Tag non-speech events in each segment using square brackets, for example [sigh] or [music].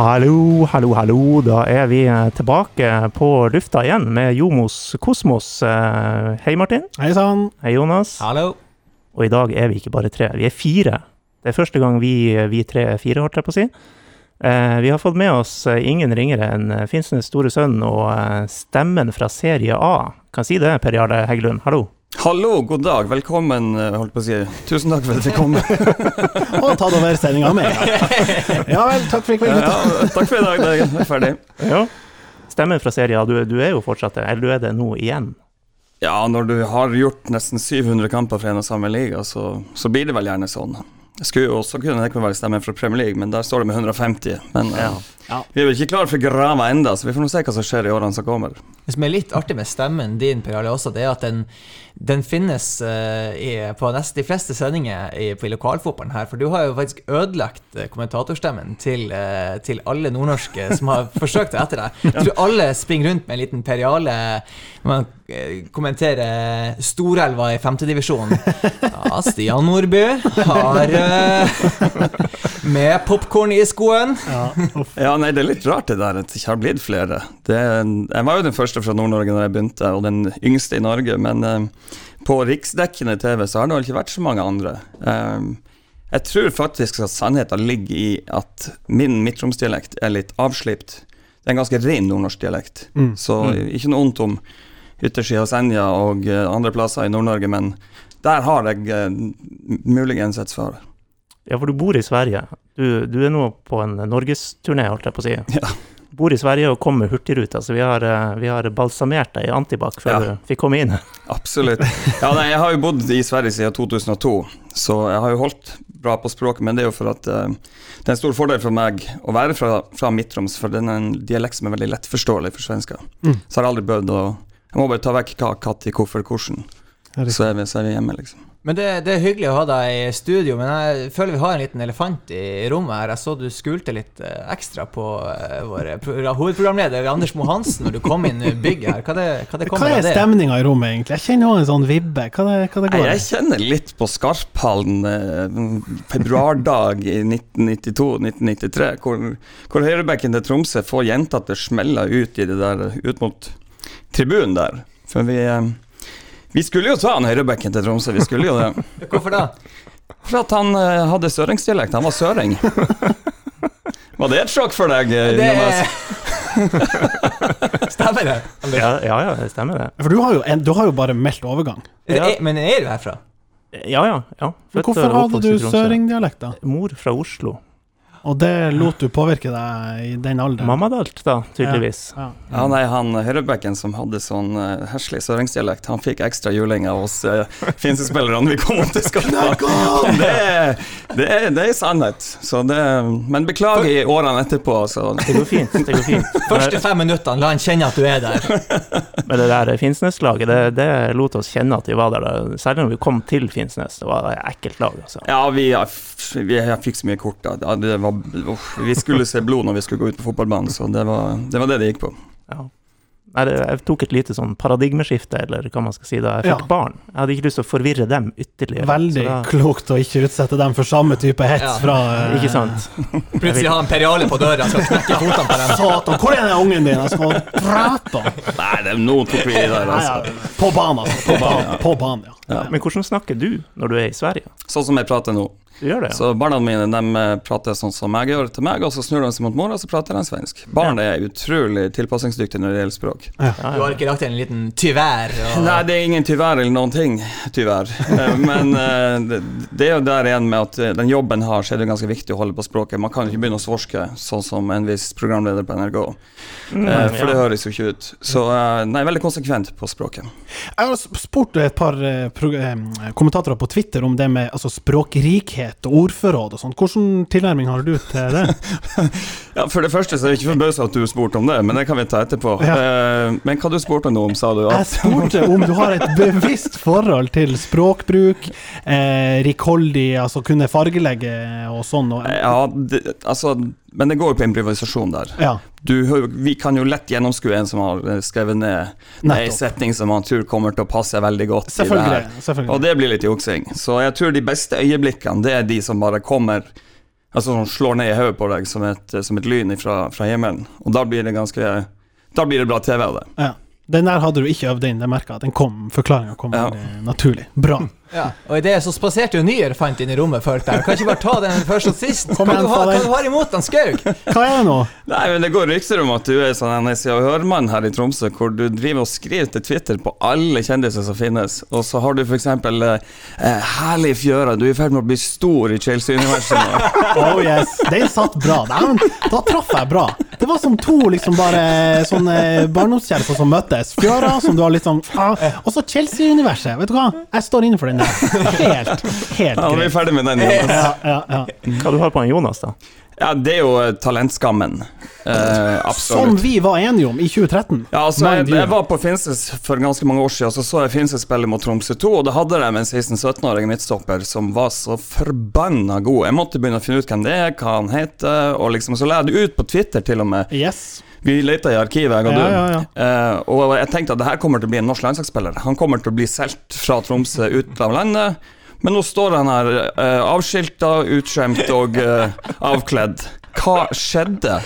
Hallo, hallo, hallo. Da er vi eh, tilbake på lufta igjen med Jomos Kosmos. Eh, Hei, Martin. Hei sann. Hei, Jonas. Hallo. Og i dag er vi ikke bare tre, vi er fire. Det er første gang vi, vi tre er fire, holdt jeg på å si. Eh, vi har fått med oss ingen ringere enn Finnsnes store sønn og stemmen fra serie A. Kan si det, Per Jarle Heggelund. Hallo. Hallo, god dag, velkommen, eh, holdt på å si. Tusen takk for at dere kom. [laughs] Og tatt over sendinga med en gang. [laughs] Ja vel, takk for i kveld, Ja, gutta. takk for i dag, det er ferdig. Ja. Stemmen fra serien, du, du er jo fortsatt det, eller du er det nå igjen. Ja, når du har gjort nesten 700 kamper for en og samme liga, så, så blir det vel gjerne sånn. Jeg skulle jo også kunne tenke meg å være stemmen fra Premier League, men der står det med 150. Men ja. Ja. vi er vel ikke klar for grava enda, så vi får nå se hva som skjer i årene som kommer. Det som er litt artig med stemmen din, Per Jarle, også, det er at den, den finnes uh, i, på nesten de fleste sendinger i, på i lokalfotballen her. For du har jo faktisk ødelagt eh, kommentatorstemmen til, uh, til alle nordnorske som har [laughs] forsøkt det etter deg. Jeg tror alle springer rundt med en liten Per Jarle når man kommenterer Storelva i femtedivisjon. Ja, Stian Nordby har uh, med popkorn i skoen. Ja. Ja, nei, det er litt rart det der at det ikke har blitt flere. Det, jeg var jo den første fra Nord-Norge når jeg begynte, og den yngste i Norge, men eh, på riksdekkende TV så har det ikke vært så mange andre. Eh, jeg tror faktisk at sannheten ligger i at min midtromsdialekt er litt avslipt. Det er en ganske ren nordnorsk dialekt, Mm. så ikke noe vondt om yttersida av Senja og eh, andre plasser i Nord-Norge, men der har jeg eh, muligens et svar. Ja, for du bor i Sverige. Du, du er nå på en norgesturné, holdt jeg på å si. [laughs] Ja. Bor i Sverige og kommer med Hurtigruta, så vi har, eh, vi har balsamert deg i antibac før Ja. du fikk komme inn. Absolutt. Ja, nei, jeg har jo bodd i Sverige siden 2002, så jeg har jo holdt bra på språket, men det er jo for at uh, det er en stor fordel for meg å være fra, fra Midt-Troms, for det er en dialekt som er veldig lettforståelig for svensker. Mm. Så har jeg aldri bødd å Jeg må bare ta vekk hva, når, hvorfor, hvordan, så er vi, så er vi hjemme, liksom. Men det, det er hyggelig å ha deg i studio, men jeg føler vi har en liten elefant i rommet her. Jeg så du skulte litt eh, ekstra på eh, vår hovedprogramleder Anders Moe Hansen når du kom inn i bygget her. Hva, det, hva det Hva er stemninga i rommet, egentlig? Jeg kjenner også en sånn vibbe. Hva det, hva det går i? jeg kjenner litt på Skarphallen eh, februardag i 1992-1993, hvor, hvor høyrebekken til Tromsø får jenta til å smelle ut i det der, ut mot tribunen der. For vi, eh, vi skulle jo ta han høyrebekken til Tromsø, vi skulle jo det. [laughs] Hvorfor da? For at han eh, hadde søringsdialekt, han var søring. Var det et sjokk for deg, eh, Det Jonas? [laughs] Stemmer det? Ja, ja, ja, det stemmer det. For du har, jo en, du har jo bare meldt overgang. Er Men er du herfra? Ja, ja. ja. Men Født hvorfor hadde oppvokst du Tromsø. søringdialekt, da? Mor fra Oslo. Og det lot du påvirke deg i den alderen? Mammadalt, da, tydeligvis. Ja. Ja, nei, han høyrebacken som hadde sånn uh, herselig søringsdialekt, han fikk ekstra juling av oss [laughs] uh, finskespillerne vi kom opp til Skarphallen. Det, det, det er sannhet. Så det, men beklager i årene etterpå, så Det går fint. det går fint. [laughs] Første fem minuttene, la han kjenne at du er der. [laughs] Men det der Finnsnes-laget, det, det lot oss kjenne at vi var der. da. Særlig når vi kom til Finnsnes. Det var et ekkelt lag, altså. Ja, vi, vi jeg fikk så mye kort. Da. Det var, uff, vi skulle se blod når vi skulle gå ut på fotballbanen, så det var det var det, det gikk på. Ja. Jeg tok et lite sånn paradigmeskifte, eller hva man skal si, da jeg fikk Ja. barn. Jeg hadde ikke lyst til å forvirre dem ytterligere. Veldig så da, klokt å ikke utsette dem for samme type hets Ja. fra uh... Ikke sant? Plutselig har han Periale på døra, skal knekke fotene på dem. Satan, hvor er den ungen din? Jeg skal drepe ham! Nei, det, er noen tok vi i der, altså. På banen, altså. På banen, på banen ja. Ja. Men hvordan snakker du når du er i Sverige? Sånn som jeg prater nå. Det, ja? Så barna mine de eh, prater sånn som jeg gjør til meg, og så snur de seg mot mora, og så prater de svensk. Barn er utrolig tilpasningsdyktige når det gjelder språk. Ja, Du har ikke lagt en liten tyvær? Og... Nei, det er ingen tyvær eller noen ting, tyvær. [laughs] Eh, Men eh, det, er jo der igjen med at den jobben har, så er det ganske viktig å holde på språket. Man kan ikke begynne å svorske, sånn som en viss programleder på NRK. Mm, For det ja. høres jo ikke ut. Så nei, veldig konsekvent på språket. Jeg har spurt et par kommentatorer på Twitter om det med altså, språkrikhet og ordforråd og sånn. Hvordan tilnærming har du til det? [laughs] Ja, For det første så er jeg ikke forbausa at du spurte om det, men det kan vi ta etterpå. Ja. Eh, Men hva du spurte nå om, sa du? Jeg spurte om du har et bevisst forhold til språkbruk, eh, rikholdig, altså kunne fargelegge og sånn. Og, ja, det, altså Men det går jo på improvisasjon der. ja, Du, vi kan jo lett gjennomskue en som har eh, skrevet ned en setning som han tror kommer til å passe veldig godt i det Selvfølgelig. selvfølgelig. Og det blir litt juksing. Så jeg tror de beste øyeblikkene, det er de som bare kommer Altså som slår ned i hodet på deg som et, som et lyn fra, fra himmelen. Og da blir det ganske Da blir det bra TV av det. Ja. Den der hadde du ikke øvd inn, det merka. Den kom, Forklaringa kom Ja. veldig naturlig. Bra. Ja. Og i det så spaserte jo Nyer fant inn i rommet, følte jeg. Kan ikke bare ta den først og sist? Hva igjen, du har, hva du har imot han Skaug? Hva er det nå? Nei, men Det går rykter om at du er sånn en Se og Hør-mann her i Tromsø, hvor du driver og skriver til Twitter på alle kjendiser som finnes. Og så har du f.eks. Eh, 'Herlig fjøra, du er i ferd med å bli stor i Chelsea-universet nå. [laughs] Oh yes, den satt bra. Den, da traff jeg bra. Det var som to liksom bare sånne barndomskjærester som møttes. Fjøra, som du har litt sånn ah, Og så Chelsea-universet. Vet du hva? Jeg står inne for den Helt, helt Ja, vi er ferdig med den. Jonas. Ja, ja, ja. Hva du har på han Jonas, da? Ja, det er jo eh, talentskammen. Eh, Som vi var enige om i 2013. Ja, altså, jeg, jeg var på Finnsnes for ganske mange år siden, så så jeg Finnsnes spille mot Tromsø 2, og da hadde de en 16-17-åring midtstopper som var så forbanna god. Jeg måtte begynne å finne ut hvem det er, hva han heter, og liksom, så la jeg det ut på Twitter til og med. Yes. Vi leita i arkivet, jeg og du. Ja, ja, ja. Eh, og jeg tenkte at det her kommer til å bli en norsk landslagsspiller. Han kommer til å bli solgt fra Tromsø ut av landet. Men nå står han her uh, avskilta, utskjemt og eh, avkledd. Hva skjedde?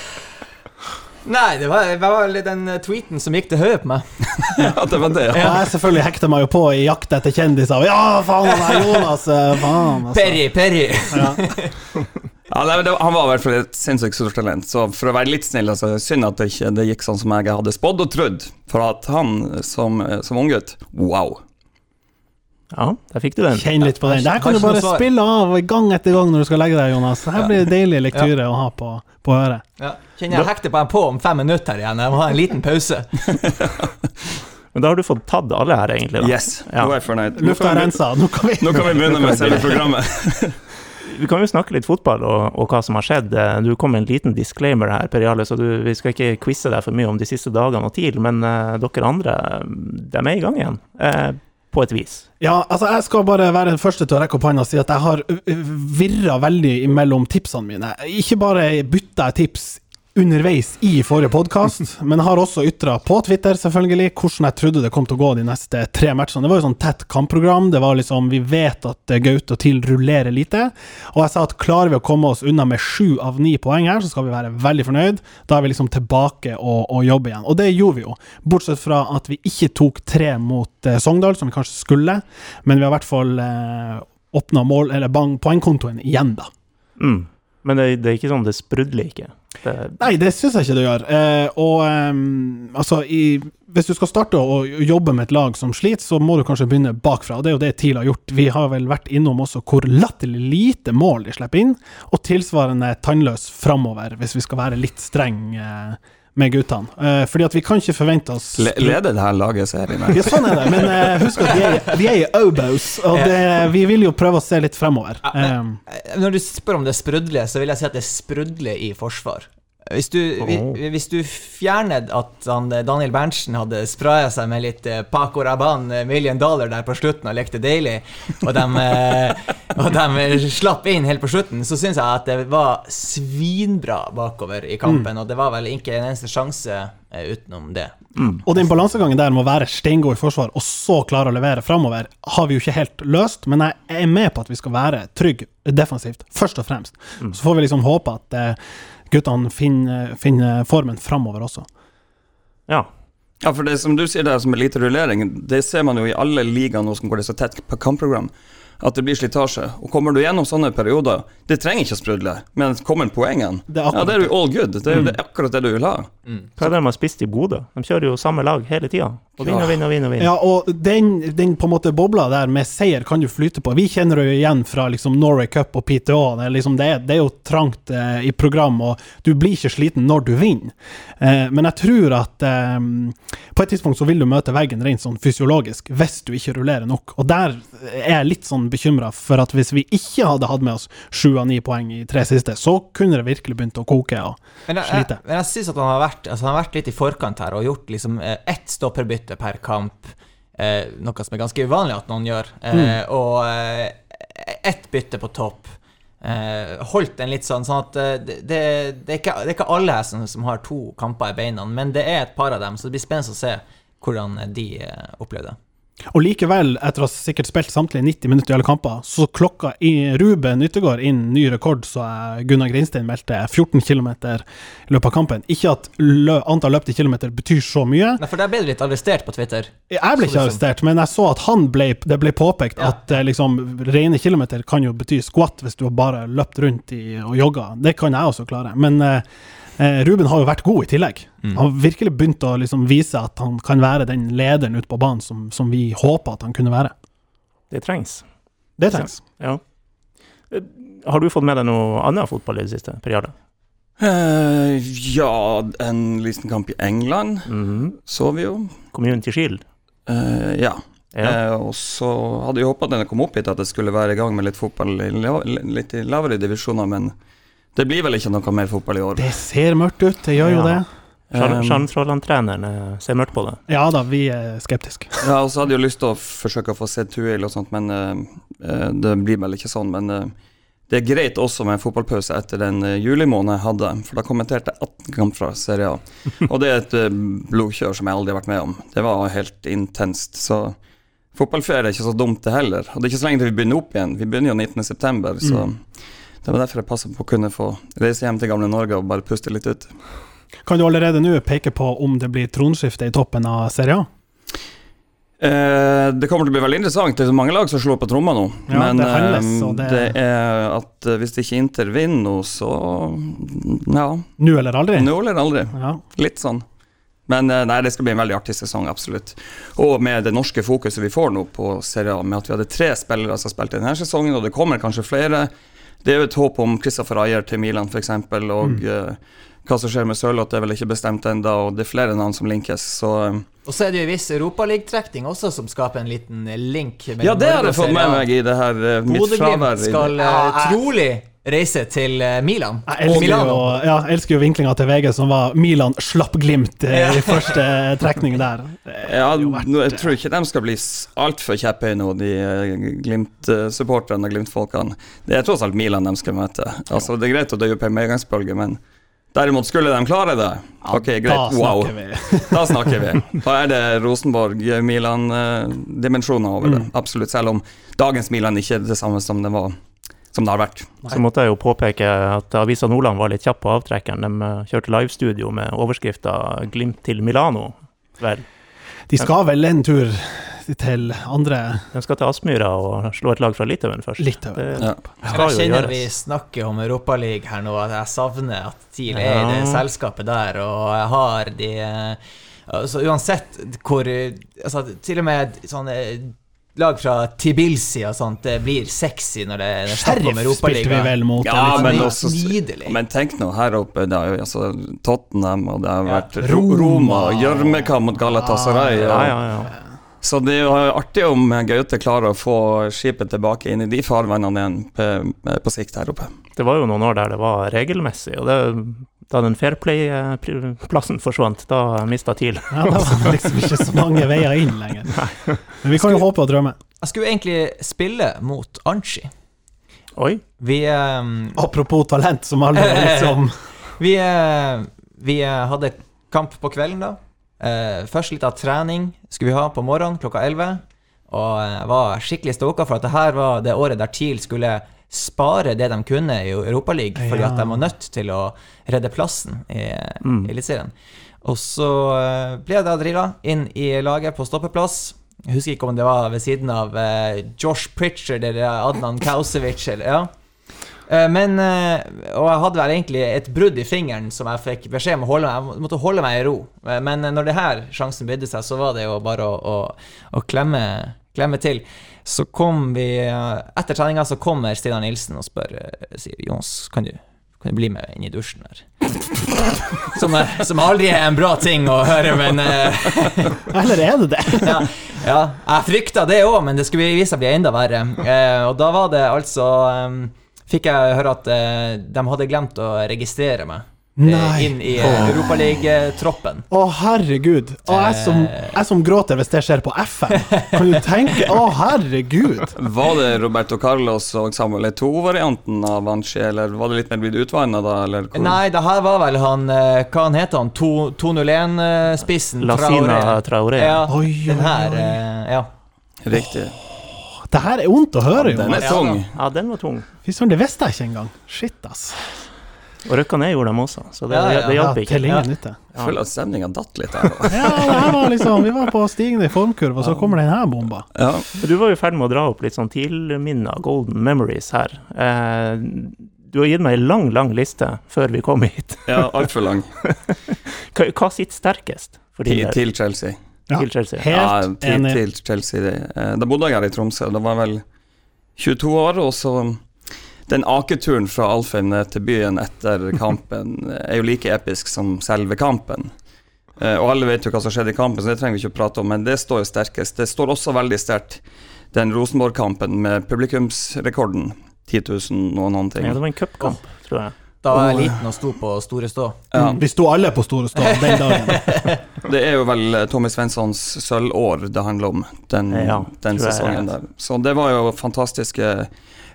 Nei, det var, det var den tweeten som gikk til hodet på meg. [laughs] ja, det var det? ja. jeg selvfølgelig hekta meg jo på i jakt etter kjendiser. Ja, faen, det er Jonas! eh, Faen, altså. Perry, Perry. Ja. [laughs] Ja, nei, det, Han var i hvert fall et sinnssykt stort talent, så for å være litt snill altså, Synd at det ikke det gikk sånn som jeg hadde spådd og trodd. For at han som, som unggutt Wow. Ja, der fikk du den. Kjenn litt på den. Der kan du bare spille av gang etter gang når du skal legge deg, Jonas. Det her blir det deilig lektyre å ha på, på øret. Ja. Kjenner jeg hekter bare på om fem minutter igjen. Jeg må ha en liten pause. [laughs] Men da har du fått tatt alle her, egentlig. da. Yes, Ja. nå er jeg fornøyd. Lufta kan er vi, rensa. Nå kan vi nå kan vi begynne med [laughs] selve programmet. [laughs] Vi kan jo snakke litt fotball og, og hva som har skjedd. Eh, Du kom med en liten disclaimer her, Per Jarle, så du, vi skal ikke quize deg for mye om de siste dagene og TIL, men uh, dere andre, de er i gang igjen. Uh, på et vis. Ja, altså jeg skal bare være den første til å rekke opp hånda og si at jeg har virra veldig mellom tipsene mine. Ikke bare bytta jeg tips underveis i forrige podkast, men har også ytra på Twitter selvfølgelig hvordan jeg trodde det kom til å gå de neste tre matchene. Det var jo sånn tett kampprogram. Det var liksom Vi vet at eh, Gaute og TIL rullerer lite. Og jeg sa at klarer vi å komme oss unna med sju av ni poeng her, så skal vi være veldig fornøyd. Da er vi liksom tilbake og, og jobber igjen. Og det gjorde vi jo. Bortsett fra at vi ikke tok tre mot eh, Sogndal, som vi kanskje skulle. Men vi har i hvert fall eh, åpna mål, eller bang, poengkontoen igjen, da. Mm. Men det, det er ikke sånn, det sprudler ikke. Det, Nei, det syns jeg ikke det gjør. Eh, og um, altså, i, hvis du skal starte å jobbe med et lag som sliter, så må du kanskje begynne bakfra. og Det er jo det TIL har gjort. Vi har vel vært innom også hvor latterlig lite mål de slipper inn, og tilsvarende tannløs framover, hvis vi skal være litt streng eh, med guttene. Uh, fordi at vi kan ikke forvente oss Le leder det her laget serien? Ja, sånn er det, men uh, husk at vi er, vi er i obos, og det, vi vil jo prøve å se litt fremover. Um, Når du spør om det sprudler, så vil jeg si at det sprudler i forsvar. Hvis du, vi, Oh. hvis du fjerner at han, eh, Daniel Berntsen hadde spraya seg med litt eh, Paco Rabanne eh, million dollar der på slutten og lekte deilig, og de, [laughs] og de slapp inn helt på slutten, så syns jeg at det var svinbra bakover i kampen, og det var vel ikke en eneste sjanse utenom det. Og den balansegangen der med å være steingod i forsvar og så klare å levere framover, har vi jo ikke helt løst, men jeg er med på at vi skal være trygge defensivt, først og fremst. Så får vi liksom håpe at eh, guttene finner, finner formen framover også. ja. Ja, for det som du sier der som er lite rullering, det ser man jo i alle ligaer nå som går det så tett på kampprogram, at det blir slitasje. Og kommer du gjennom sånne perioder, det trenger ikke å sprudle, men kommer poengene, ja, det er jo all good. Det er jo det, akkurat det du vil ha. Hva er det de har spist i Bodø? De kjører jo samme lag hele tida. Og vinner, og vinner, vinner. vinner. Ja, og den, den på en måte bobla der med seier kan du flyte på. Vi kjenner det jo igjen fra liksom Norway Cup og PTO. Det er, liksom, det er, det er jo trangt eh, i program, og du blir ikke sliten når du vinner. Eh, men jeg tror at eh, på et tidspunkt så vil du møte veggen rent sånn fysiologisk hvis du ikke rullerer nok. Og der er jeg litt sånn bekymra for at hvis vi ikke hadde hatt med oss sju av ni poeng i tre siste, så kunne det virkelig begynt å koke. Og, Men jeg, slite. jeg, men jeg synes at han har, vært, altså han har vært litt i forkant her og gjort liksom eh, ett stopperbytte per kamp, eh, noe som er ganske uvanlig at noen gjør, eh, og eh, ett bytte på topp. Eh, holdt en litt sånn, sånn at eh, det, det, det, er ikke, det er ikke alle som, som har to kamper i beina, men det er et par av dem, så det blir spennende å se hvordan de eh, opplever det. Og likevel, etter å ha sikkert spilt samtlige 90 minutter i alle kamper, så klokka i Ruben Yttergård inn ny rekord, så eh, Gunnar Grindstein meldte 14 km i løpet av kampen. Ikke at lø antall løpte kilometer betyr så mye. Nei, for der ble du litt arrestert på Twitter. Jeg ble ikke arrestert, men jeg så at han ble, det ble påpekt Ja. at eh, liksom, rene kilometer kan jo bety squat hvis du har bare løpt rundt i, og jogga. Det kan jeg også klare. Men eh, Ruben har jo vært god i tillegg. Mm. Han har virkelig begynt å liksom vise at han kan være den lederen ute på banen som, som vi håper at han kunne være. Det trengs. Det trengs. Ja. Eh, Har du fått med deg noe annet fotball i det siste, periode? Jarle? Eh, ja, en liten kamp i England Mhm. så vi jo. Community Shield? Uh, ja. Ja. Uh, og så hadde jeg håpa at den kom opp hit, at det skulle være i gang med litt fotball i, litt i lavere divisjoner, men det blir vel ikke noe mer fotball i år. Det ser mørkt ut, det gjør jo det. Sjan- Um, eh, ser mørkt på det. Ja da, vi er skeptiske. [laughs] Ja, og så hadde jeg lyst til å forsøke å få se Tuil og sånt, men eh, det blir vel ikke sånn. Men uh, det er greit også med en fotballpause etter den uh, julimåneden jeg hadde, for da kommenterte jeg 18 kamper fra Serie A. [laughs] Og det er et blodkjør som jeg aldri har vært med om. Det var helt intenst. Så fotballferie er ikke så dumt, det heller. Og det er ikke så lenge til vi begynner opp igjen. Vi begynner jo 19.9., så Mm. Det var derfor jeg passa på å kunne få reise hjem til gamle Norge og bare puste litt ut. Kan du allerede nå peke på om det blir tronskifte i toppen av Serie A? Eh, det kommer til å bli veldig interessant. Det er så mange lag som slår på tromma nå. Ja, Men det handles, eh, det- det er at eh, hvis ikke Inter vinner nå, så Ja, Nå eller aldri? nå eller aldri. Ja. Litt sånn. Men eh, nei, det skal bli en veldig artig sesong, absolutt. Og med det norske fokuset vi får nå på Serie A, med at vi hadde tre spillere som spilte denne sesongen, og det kommer kanskje flere. Det er jo et håp om Christopher Ayer til Milan, f.eks., og Mm. uh, hva som skjer med Sørloth, er vel ikke bestemt ennå, og det er flere navn som linkes, så Uh, Og så er det jo en viss Europaligatrekning også, som skaper en liten link. Ja, det har jeg fått med meg i det her eh, mitt fravær. Bodø-Glimt skal uh, trolig reise til eh, Milan. Jeg elsker, Milano. jo, ja, jeg elsker jo vinklinga til VG som var Milan slapp Glimt [laughs] eh, i første trekning der. Ja, vært- nå, jeg tror ikke de skal bli altfor kjepphøye nå, de eh, Glimt-supporterne og Glimt-folkene. Det er tross alt Milan de skal møte. Altså, Det er greit å dø på en medgangsbølge, men derimot skulle de klare det, ok, Da wow. [laughs] Da snakker vi. Da er det Rosenborg-Milan-dimensjoner over det. Mm. Absolutt. Selv om dagens Milan ikke er det samme som det var Som det har vært. Så måtte jeg jo påpeke at Avisa Nordland var litt kjapp på avtrekkeren. De eh, kjørte livestudio med overskrifta 'Glimt til Milano'. Vel, De skal vel en tur til andre de skal til Aspmyra og slå et lag fra Litauen først. Litauen. Det Ja. skal Jeg jo kjenner vi snakker om Europaligaen her nå, at jeg savner at TIL er i det selskapet der, og jeg har de Så altså Uansett hvor altså, Til og med sånne lag fra Tibilsi og sånt, det blir sexy når det om Sheriff spilte vi vel mot. Ja, men også- Men tenk nå, her oppe, det er jo altså Tottenham, og det har vært ja, Roma, Gjørmekamp mot Galatasaray. Ja, ja, ja. Så det er jo artig om Gaute klarer å få skipet tilbake inn i de farvannene igjen på, på sikt her oppe. Det var jo noen år der det var regelmessig, og det, da den Fairplay-plassen forsvant, da mista TIL. Ja, da var det liksom ikke så mange veier inn lenger. [laughs] Men vi kan jo håpe og drømme. Jeg skulle egentlig spille mot Anchi. Oi. Vi um, Apropos talent, som alle liksom [laughs] Vi, uh, vi eh, hadde kamp på kvelden da. Uh, først litt av trening skulle vi ha på morgenen klokka 11. Og jeg var skikkelig stoka for at det her var det året der TIL skulle spare det de kunne i Europaligaen, fordi Ja. at de var nødt til å redde plassen i, Mm. Eliteserien. Og så eh, ble jeg da drilla inn i laget på stoppeplass. Jeg husker ikke om det var ved siden av eh, Josh Pritchard eller Adnan Kausevic eller ja. Eh, Men Og jeg hadde vel egentlig et brudd i fingeren som jeg fikk beskjed om å holde meg Jeg måtte holde meg i ro. Men når det her sjansen bydde seg, så var det jo bare å, å, å klemme, klemme til. Så kom vi Etter treninga så kommer Stina Nilsen og spør eh, Sier Jons, kan du, kan du bli med inn i dusjen her? [laughs] Som, eh, som aldri er en bra ting å høre, men eh, [laughs] Eller er det det? [laughs] ja, ja, jeg frykta det òg, men det skulle vise seg å bli enda verre. Og da var det altså Fikk jeg høre at de hadde glemt å registrere meg Nei. inn i uh, Europaligatroppen. Å, herregud. Å, jeg, som, jeg som gråter hvis det skjer på FM. Kan du tenke? Å, herregud. Var det Roberto Carlos og Samuel Eto'o-varianten av Vanchi, eller var det litt mer blitt utvanna da? Eller hvor? Nei, det her var vel han eh, Hva han heter han? To- 201-spissen? Lasina Traoré. Ja, Oi, oi, den her eh, Ja. Riktig. Det her er vondt å høre, Den er tung. Ja, den var tung. Fy søren, det visste jeg ikke engang. Shit, ass. Og røkka ned gjorde dem også, så det, Ja, ja, det Ja, hjalp ikke. til ingen nytte. Jeg føler at stemninga datt litt her. Ja, det her var liksom Vi var på stigende formkurve, og så kommer denne bomba. Ja. Du var jo i ferd med å dra opp litt sånn tilminner, golden memories her. Eh, du har gitt meg en lang, lang liste før vi kom hit. ja Altfor lang. [laughs] Hva, hva sitter sterkest for Til, til Chelsea. Ja. til Chelsea? Ja, til, enig. til Chelsea. Eh, Da bodde jeg her i Tromsø. Da var jeg vel 22 år, og så den aketuren fra Alfheim ned til byen etter kampen er jo like episk som selve kampen. Eh, Og alle vet jo hva som skjedde i kampen, så det trenger vi ikke å prate om, men det står jo sterkest. Det står også veldig sterkt den Rosenborg-kampen med publikumsrekorden. 10 000 og noen ting. Ja, det var en cupkamp, tror jeg. Da var jeg liten og sto på Store Stå. Ja. Mm, Vi sto alle på Store Stå den dagen. [laughs] Det er jo vel eh, Tommy Svenssons sølvår det handler om, den, Ja, den sesongen der. Så det var jo fantastiske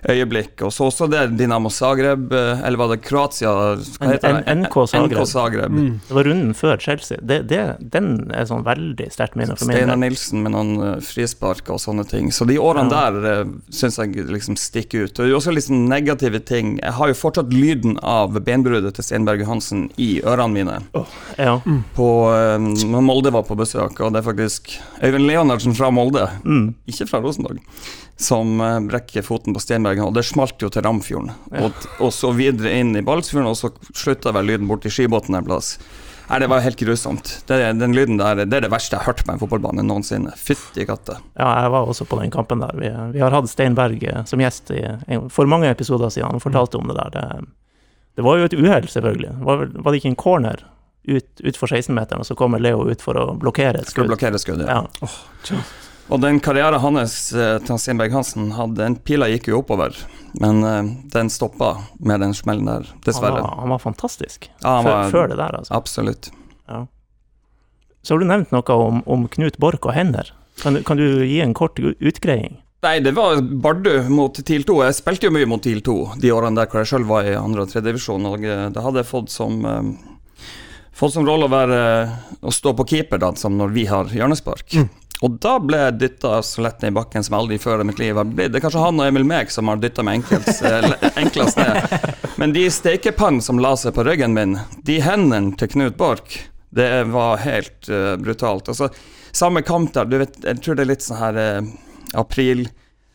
øyeblikk. Og så også det Dinamo Zagreb, eh, eller var det Kroatia? Hva heter det? NK Zagreb. NK Zagreb. Mm. Det var runden før Chelsea. Det, det, den er sånn veldig sterkt minne for Steinar. Nilsen med noen eh, frispark og sånne ting. Så de årene Ja. der uh, syns jeg liksom stikker ut. Og det er også sånn negative ting. Jeg har jo fortsatt lyden av benbruddet til Stenberg Johansen i ørene mine. Ja. På, eh, når Molde var på besøk, og det er faktisk Øyvind Leonardsen fra Molde, Mm. ikke fra Rosenborg, som eh, brekker foten på Stenbergen, og det smalt jo til Ramfjorden. Ja. Og, og så videre inn i Balsfjorden, og så slutta vel lyden borti Skibotn en plass. Nei, det var helt grusomt. Det, den lyden der, det er det verste jeg har hørt på en fotballbane noensinne. Fytti katta. ja, jeg var også på den kampen der. Vi, vi har hatt Stein Berg eh, som gjest i, for mange episoder siden. Han fortalte om det der. Det, det var jo et uhell, selvfølgelig. Var, var det ikke en corner ut, ut for 16-meteren, og så kommer Leo ut for å blokkere et Skal skudd? blokkere skuddet. Ja. Og den karrieren hans Tansin Berg-Hansen, den pila gikk jo oppover. Men eh, den stoppa med den smellen der, Han, dessverre. var, han var fantastisk Ja, han før, var- før det der, altså. Absolutt. Ja. Så har du nevnt noe om, om Knut Borch og hender. Kan du, kan du gi en kort utgreiing? Nei, det var Bardu mot TIL 2. Jeg spilte jo mye mot TIL 2 de årene der hvor jeg sjøl var i andre og tredjedivisjon. Og eh, det hadde jeg fått som um, Fått som rolle å være å stå på keeper, da, som når vi har hjørnespark. Og da ble jeg dytta så lett ned i bakken som aldri før i mitt liv. har blitt. Det er kanskje han og Emil Mek som har dytta meg enklest, eh, [laughs] enklest ned. Men de stekepannene som la seg på ryggen min, de hendene til Knut Borch, det var helt uh, brutalt. Altså, samme kamp der, du vet, jeg tror det er litt sånn her uh, april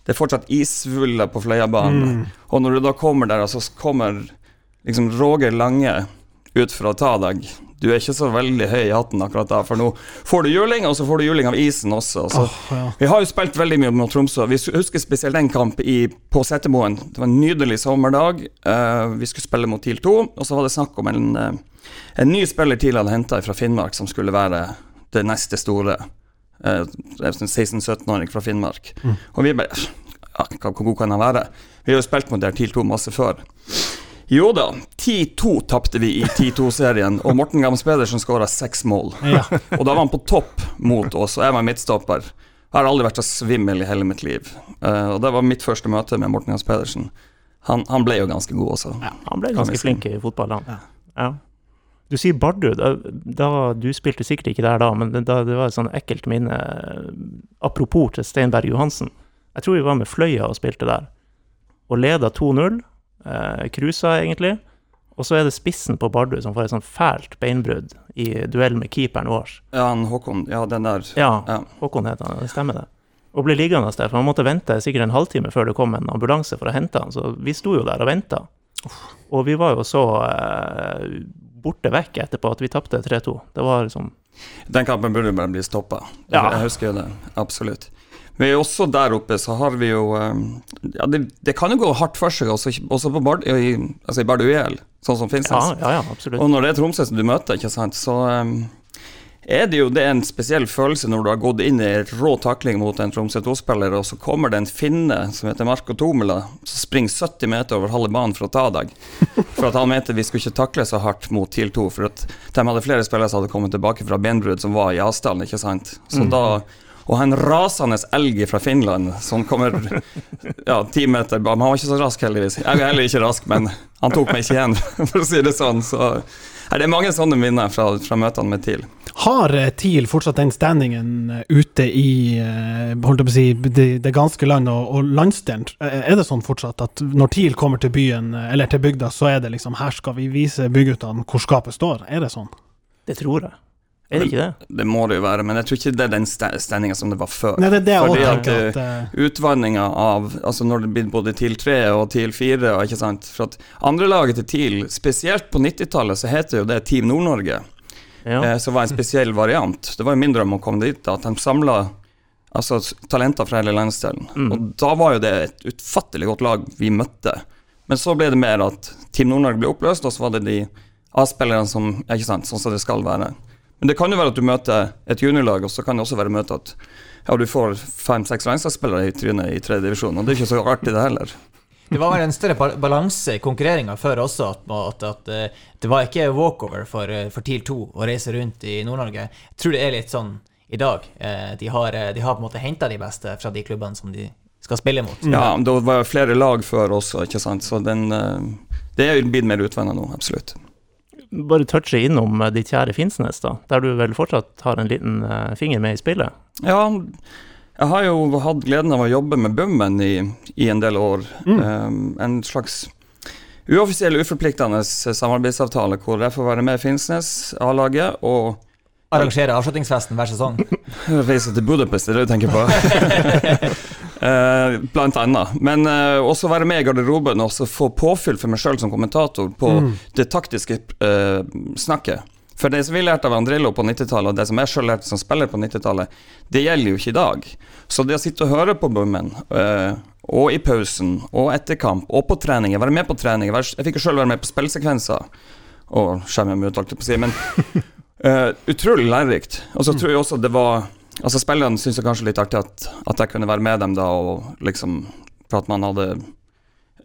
Det er fortsatt isvuller på Fløyabanen. Og når du da kommer der, og så kommer liksom Roger Lange ut for å ta deg Du er ikke så veldig høy i hatten akkurat da, for nå får du juling, og så får du juling av isen også. Så. Åh, ja. Vi har jo spilt veldig mye mot Tromsø. Vi husker spesielt den kamp i, på Setermoen. Det var en nydelig sommerdag. Uh, vi skulle spille mot TIL 2, og så var det snakk om en, uh, en ny spiller TIL hadde henta fra Finnmark, som skulle være det neste store. Uh, 16-17-åring fra Finnmark. Og vi bare ja, hvor god kan han være? Vi har jo spilt mot TIL 2 masse før. Jo da, 10-2 tapte vi i 10-2-serien, og Morten Gams Pedersen skåra seks mål. Ja. [laughs] Og da var han på topp mot oss, og jeg var midtstopper. Jeg har aldri vært så svimmel i hele mitt liv. Uh, og det var mitt første møte med Morten Gams Pedersen. Han, han ble jo ganske god også. Han ble ganske flink i fotball, han. Ja. Ja. Du sier Bardu. Da, da, du spilte sikkert ikke der da, men det, da, det var et sånn ekkelt minne. Apropos til Steinberg Johansen. Jeg tror vi var med Fløya og spilte der, og leda 2-0. Eh, egentlig. Og så er det spissen på Bardu som får et sånt fælt beinbrudd i duell med keeperen vår. Ja, han Håkon, ja, den der. Ja, Ja. Håkon het han, det stemmer det. Og ble liggende der, for han måtte vente sikkert en halvtime før det kom en ambulanse for å hente han, så vi sto jo der og venta. Og vi var jo så eh, borte vekk etterpå at vi tapte 3-2. Det var liksom Den kampen burde bare bli stoppa. Ja. Jeg husker jo det. Absolutt. Men også der oppe så har vi jo eh, Ja, det, det kan jo gå hardt for seg også, også på Bard, i, altså i Bardu IL, sånn som Finnsnes. ja, ja absolutt. Og når det er Tromsø som du møter, ikke sant, så um, er det jo det er en spesiell følelse når du har gått inn i rå takling mot en Tromsø 2-spiller, og så kommer det en finne som heter Marco Tomela, som springer 70 meter over halve banen for å ta deg. For at han mente vi skulle ikke takle så hardt mot TIL 2, for at de hadde flere spillere som hadde kommet tilbake fra benbrudd som var i avstanden, ikke sant. Så da og en rasende elg fra Finland som kommer ja, ti meter bak. Men han var ikke så rask, heldigvis. Jeg er heller ikke rask, men han tok meg ikke igjen, [laughs] for å si det sånn. Så er det er mange sånne minner fra, fra møtene med TIL. Har eh, TIL fortsatt den standingen eh, ute i eh, holdt jeg på å si, det, det ganske land og, og landsdelen? Er det sånn fortsatt at når TIL kommer til byen eller til bygda, så er det liksom her skal vi vise byguttene hvor skapet står? Er det sånn? Det tror jeg. Er det ikke det? Det må det jo være, men jeg tror ikke det er den stemninga som det var før. Nei, det er det jeg Fordi også at, tenker. At, eh, Utvanninga av Altså når det blir både TIL 3 og TIL 4, og ikke sant For at andrelaget til TIL, spesielt på 90-tallet, så heter jo det Team Nord-Norge. Ja. eh, som var en spesiell variant. Det var jo min drøm å komme dit, da, at de samla altså, talenter fra hele landsdelen. Mm. Og da var jo det et utfattelig godt lag vi møtte. Men så ble det mer at Team Nord-Norge ble oppløst, og så var det de A-spillerne som Ikke sant, sånn som det skal være. Men det kan jo være at du møter et juniorlag, og så kan det også være møte at ja, du får fem-seks landslagsspillere i trynet i tredje divisjon, og det er ikke så artig, det heller. Det var vel en større balanse i konkurreringa før også, at, at, at eh, det var ikke walkover for, eh, for TIL 2 å reise rundt i Nord-Norge. Jeg tror det er litt sånn i dag. Eh, De har, de har på en måte henta de beste fra de klubbene som de skal spille mot. Ja, det var flere lag før også, ikke sant, så den Det er blitt mer utvanna nå, absolutt. Bare touche innom eh, ditt kjære Finnsnes, da. Der du vel fortsatt har en liten eh, finger med i spillet. Ja, jeg har jo hatt gleden av å jobbe med Bummen i, i en del år. Um, en slags uoffisiell, uforpliktende samarbeidsavtale hvor jeg får være med Finnsnes, A-laget, og Arrangere avslutningsfesten hver sesong. reise til Budapest, det er det du tenker på? [laughs] Eh, blant annet. Men uh, også være med i garderoben og få påfyll for meg sjøl som kommentator på det taktiske uh, snakket. For det som vi lærte av Andrillo på 90-tallet, og det som jeg sjøl lærte som spiller på 90-tallet, det gjelder jo ikke i dag. Så det å sitte og høre på Bummen, eh, og i pausen, og etter kamp, og på treninger, være med på treninger Jeg fikk jo sjøl være med på spillsekvenser, og skjerme meg ut, holdt jeg på å si. Men [laughs] utrolig lærerikt. Og så tror jeg også det var Altså Spillerne syntes kanskje litt artig at, at jeg kunne være med dem da, og liksom For at man hadde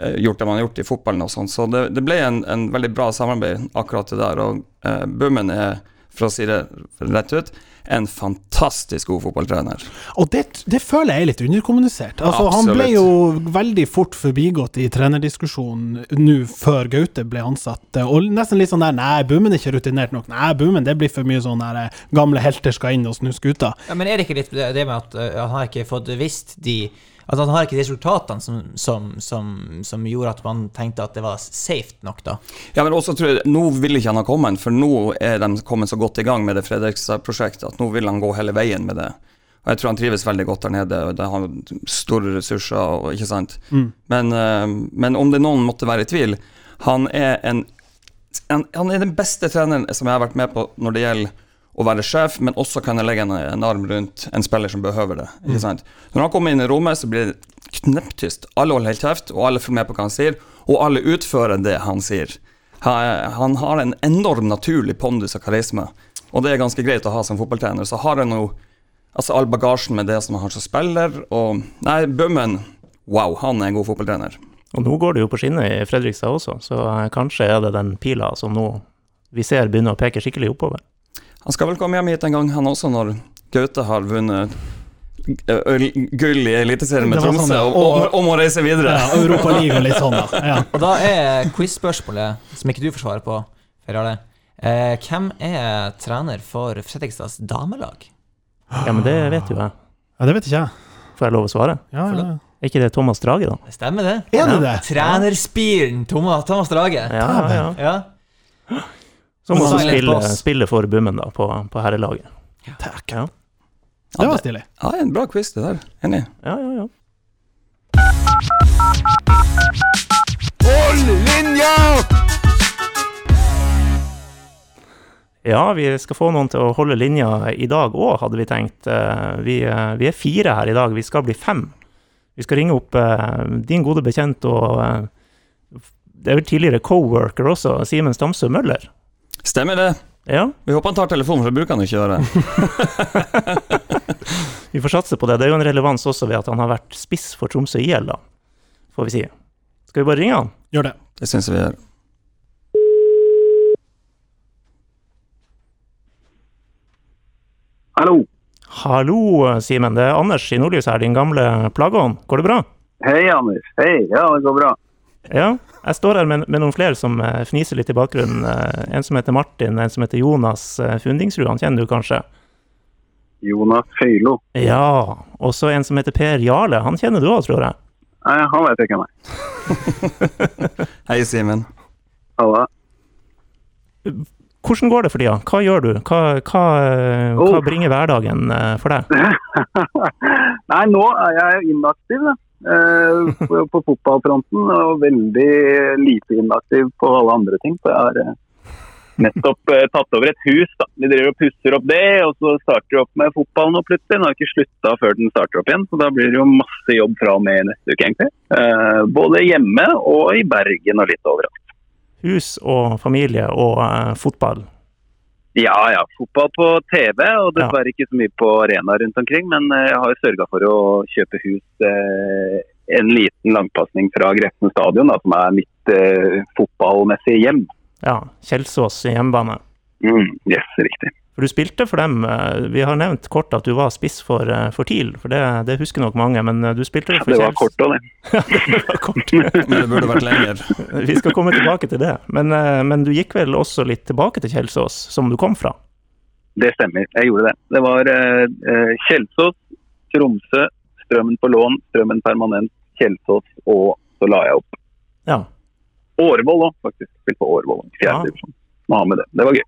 eh, gjort det man har gjort i fotballen og sånn. Så det, det ble en, en veldig bra samarbeid, akkurat det der. Og eh, Bummen er, for å si det rett ut, en fantastisk god fotballtrener. Og det, det føler jeg er litt underkommunisert. Altså, han ble jo veldig fort forbigått i trenerdiskusjonen nå før Gaute ble ansatt. Og nesten litt sånn der Nei, Bummen er ikke rutinert nok. Nei, Bummen det blir for mye sånn der eh, gamle helter skal inn og snu skuta. Ja, men er det ikke litt det det med at eh, han har ikke fått visst de At han har ikke resultatene som, som, som, som gjorde at man tenkte at det var safe nok, da? Ja, men også tror jeg, Nå vil ikke han ha kommet, for nå er de kommet så godt i gang med det Fredrikstad-prosjektet at nå vil han gå hele veien med det. Og Jeg tror han trives veldig godt der nede. og Det har store ressurser. og ikke sant? Men, eh, men om det noen måtte være i tvil Han er en han, han er den beste treneren som jeg har vært med på når det gjelder å være sjef, men også kan jeg legge en, en arm rundt en spiller som behøver det. sant? Når han kommer inn i rommet, så blir det kneptyst. Alle holder helt kjeft, og alle følger med på hva han sier, og alle utfører det han sier. Han, har en enorm naturlig pondus og karisma, og det er ganske greit å ha som fotballtrener. Så har han jo altså all bagasjen med det som han har som spiller, og Nei, Bummen, wow, han er en god fotballtrener. Og nå går det jo på skinner i Fredrikstad også, så kanskje er det den pila som nå vi ser begynner å peke skikkelig oppover. Han skal vel komme hjem hit en gang, han også, når Gaute har vunnet gull i Eliteserien med Tromsø, sånn, ja. og, og, og må reise videre. Ja, Europaliga og litt sånn, da. [laughs] Ja. Og da er quiz-spørsmålet, som ikke du får svare på, Per Jarle. Eh, hvem er trener for Fredrikstads damelag? Ja, men det vet jo jeg. ja, det vet ikke jeg. Får jeg lov å svare? Ja, ja. ja. Er ikke det Thomas Drage, da? Det Stemmer det? Er det det? Trenerspiren Thomas, Thomas Drage. Ja, ja, ja. Ja. Som også er spiller, spiller for Bummen, da, på, på herrelaget. Takk. Ja, Det var stilig. Ja, en bra quiz, det der. Enig. ja, ja. ja. Ja, vi skal få noen til å holde linja i dag òg, hadde vi tenkt. Eh, Vi, eh, vi er fire her i dag, vi skal bli fem. Vi skal ringe opp eh, din gode bekjent og det er vel tidligere co-worker også, Simen Stamsø Møller. Stemmer det. Ja, Vi håper han tar telefonen, for bruker han ikke gjøre. [laughs] vi får satse på det. Det er jo en relevans også ved at han har vært spiss for Tromsø IL, da, får vi si. Skal vi bare ringe han? Gjør det. Det syns jeg vi gjør. Hallo. Hallo, Simen. Det er Anders i Nordlys her, din gamle plageånd. Går det bra? Hei, Anders. Hei. Ja, det går bra. Ja, jeg står her med, med noen flere som eh, fniser litt i bakgrunnen. Eh, En som heter Martin, en som heter Jonas eh, Fundingsrud, han kjenner du kanskje? Jonas Høylo. Ja, og så en som heter Per Jarle, han kjenner du òg, tror jeg. Nei, han vet jeg hvem [laughs] er. Hei, Simen. Halla. Hvordan går det for tida? Hva gjør du? Hva, hva, hva Oh. bringer hverdagen for deg? [laughs] Nei, nå er jeg inaktiv da. Eh, på, på fotballfronten, og veldig lite inaktiv på alle andre ting. Så jeg har eh, nettopp eh, tatt over et hus. da. Vi driver og pusser opp det, og så starter vi opp med fotball nå plutselig. Den har ikke slutta før den starter opp igjen, så da blir det jo masse jobb fra og med neste uke, egentlig. Eh, både hjemme og i Bergen og litt overalt. Hus og familie og eh, fotball. Ja, ja. Fotball på TV, og dessverre ikke så mye på arena rundt omkring. Men eh, jeg har sørga for å kjøpe hus eh, en liten langpasning fra Grefsen stadion, da, som er mitt eh, fotballmessige hjem. Ja, Kjelsås i hjemmebane. Mm, yes, riktig. For du spilte for dem. eh, Vi har nevnt kort at du var spiss for, eh, for TIL, for det, det husker nok mange. Men eh, du spilte for [laughs] ja, Det var kort òg, det. det var kort. Men det burde vært lenger. [laughs] Vi skal komme tilbake til det. Men, men du gikk vel også litt tilbake til Kjelsås, som du kom fra? Det stemmer, jeg gjorde det. Det var eh, Kjelsås, Tromsø, Strømmen på lån, Strømmen permanent, Kjelsås, og så la jeg opp. Ja. Årvoll òg, faktisk. Spilte på Årvoll. Ja. Fjerde divisjon. Må det. Det var gøy.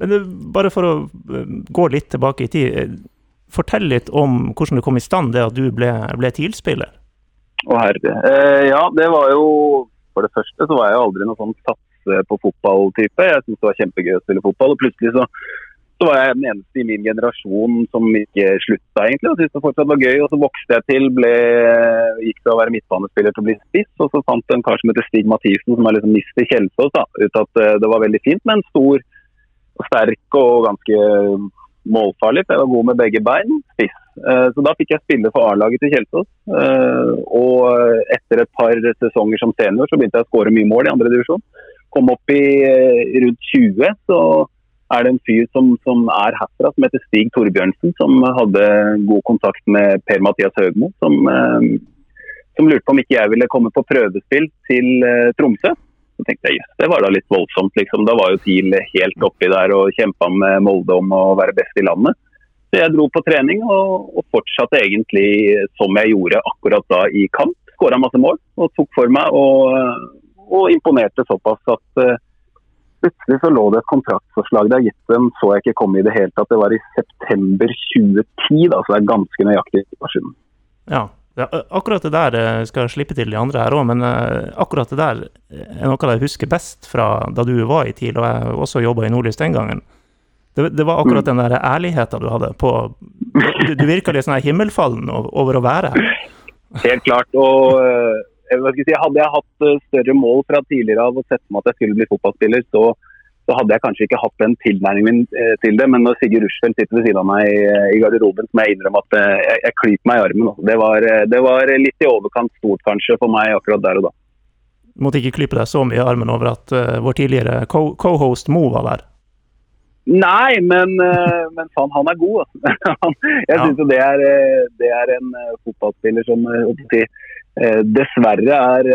Men bare for å eh, gå litt tilbake i tid. eh, Fortell litt om hvordan du kom i stand det at du ble, ble TIL-spiller. Å herre. Eh, ja, det var jo For det første så var jeg aldri noen sånn satse på fotball-type. Jeg syntes det var kjempegøy å spille fotball. Og plutselig så, så var jeg den eneste i min generasjon som ikke slutta, egentlig. Og syntes det fortsatt var gøy. Og så vokste jeg til, ble, gikk fra å være midtbanespiller til å bli spiss. Og så fant jeg en kar som heter Stig Mathisen, som er liksom Mister Kjelsås, da. Ut at eh, det var veldig fint med en stor sterk og ganske målfarlig. For jeg var god med begge bein. Spiss. Eh, Så da fikk jeg spille for A-laget til Kjelsås. Eh, Og etter et par sesonger som senior så begynte jeg å skåre mye mål i andre divisjon. Kom opp i eh, rundt 20, så er det en fyr som, som er herfra, som heter Stig Torbjørnsen, som hadde god kontakt med Per-Mathias Høgmo, som, som lurte på om ikke jeg ville komme på prøvespill til Tromsø. Så tenkte jeg jøss, det var da litt voldsomt, liksom. Da var jo TIL helt oppi der og kjempa med Molde om å være best i landet. Så jeg dro på trening og, og fortsatte egentlig som jeg gjorde akkurat da i kamp. Skåra masse mål og tok for meg og, og imponerte såpass at eh, plutselig så lå det et kontraktforslag der. Gitt dem så jeg ikke komme i det hele tatt. Det var i september 2010, da, så det er ganske nøyaktig et. Ja. Ja, akkurat det der eh, skal jeg slippe til de andre her òg, men eh, akkurat det der er noe jeg husker best fra da du var i TIL, og jeg også jobba i Nordlys den gangen. Det, det var akkurat den der ærligheten du hadde på Du, du virka litt sånn her himmelfallen over å være her. Helt klart. og eh, jeg si, Hadde jeg hatt eh, større mål fra tidligere av å sette meg at jeg skulle bli fotballspiller, så, så hadde jeg kanskje ikke hatt den tilnærmingen eh, til det. Men når Sigurd Rushfeldt sitter ved siden av meg eh, i garderoben, så må jeg innrømme at eh, jeg, jeg klyper meg i armen. altså. Det var, det var litt i overkant stort kanskje for meg akkurat der og da. Du Måtte ikke klype deg så mye i armen over at vår tidligere co- co-host Mo var der. Nei, men, men faen, han er god. Altså. [laughs] Jeg Ja. synes jo det er, eh, det er en fotballspiller som dessverre er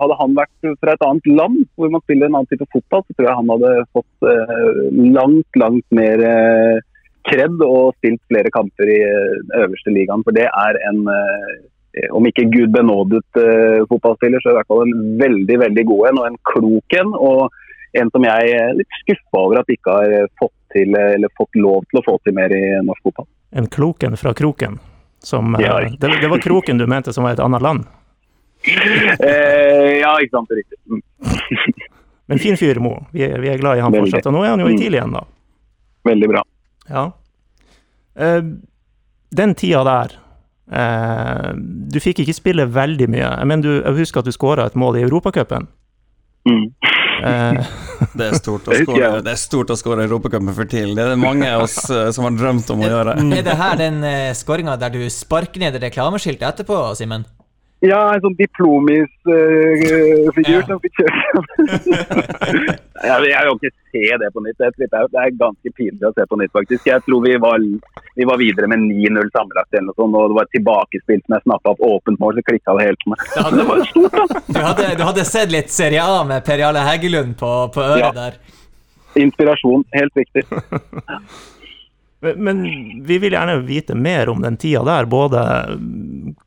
Hadde han vært fra et annet land hvor man spiller en annen type fotball, så tror jeg han hadde fått eh, langt, langt mer eh, kred og spilt flere kamper i eh, øverste ligaen. For det er en, eh, om ikke gud benådet eh, fotballspiller, så i hvert fall en veldig, veldig god en og en klok en. og en som jeg er litt skuffa over at ikke har fått til, eller fått lov til å få til mer i norsk fotball. En Kloken fra Kroken. Som, eh, Ja. det, det var Kroken du mente som var et annet land. [laughs] Eh, ja, ikke sant. Riktig. Mm. [laughs] Men fin fyr, Mo. Vi, er- vi er glad i han Veldig. fortsatt. Og nå er han jo i Mm. TIL igjen, da. Veldig bra. Ja. Eh, den tida der eh, Du fikk ikke spille veldig mye. Jeg mener, du, jeg husker at du skåra et mål i Europacupen. Mm. Eh, [laughs] Det er stort å skåre. Det er stort å skåre Europacupen for TIL. Det er det mange av oss eh, som har drømt om å gjøre. Er det her den uh, skåringa der du sparker ned det reklameskiltet etterpå, Simen? Ja, en sånn diplomis-figur Ja. som fikk kjørt [laughs] Jeg, jeg vil jo ikke se det på nytt. Det, er- det er ganske pinlig å se på nytt, faktisk. Jeg tror vi var, vi var videre med 9-0 sammenlagt, eller noe sånt, og det var et tilbakespill som jeg snappa opp åpent mål, så klikka det helt for meg. Det hadde- det var jo stort, da. Du hadde, du hadde sett litt Serie A med Per Jarle Heggelund på, på øret Ja. der. Inspirasjon, helt riktig. [laughs] Men, vi vil gjerne vite mer om den tida der, både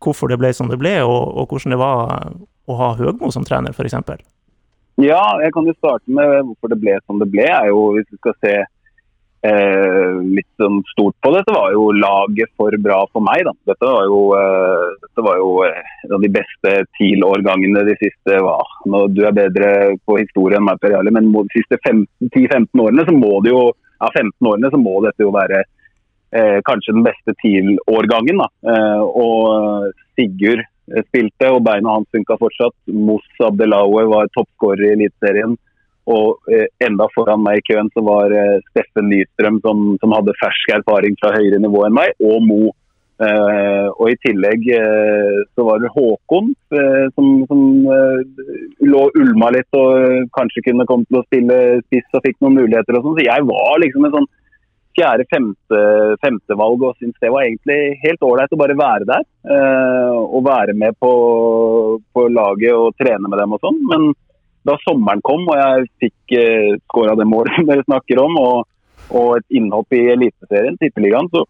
hvorfor det ble som det ble, og, og hvordan det var å ha Høgmo som trener, f.eks. Ja, jeg kan jo starte med hvorfor det ble som det ble. er jo, Hvis vi skal se eh, litt sånn stort på det, så var jo laget for bra for meg. da. Dette var jo, eh, dette var jo eh, de beste TIL-årgangene de siste hva, nå, Du er bedre på historie enn meg, Per Jarle, men de siste 10-15 årene så må det jo ja, 15 årene så må dette jo være eh, kanskje den beste TIL-årgangen. Eh, og Sigurd eh, spilte, og beina hans funka fortsatt. Moss Abdelaue var toppskårer i Eliteserien. Og eh, enda foran meg i køen så var eh, Steffen Nystrøm, som, som hadde fersk erfaring fra høyere nivå enn meg, og Mo. Eh, og i tillegg uh, så var det Håkon, uh, som, som lå ulma litt og kanskje kunne komme til å spille spiss og fikk noen muligheter og sånn. Så jeg var liksom en sånn fjerde-femte femtevalg og syntes det var egentlig helt ålreit å bare være der. Og være med på, på laget og trene med dem og sånn. Men da sommeren kom og jeg fikk eh, skåra det målet som [laughs] dere snakker om, og, og et innhopp i Eliteserien, Tippeligaen, så,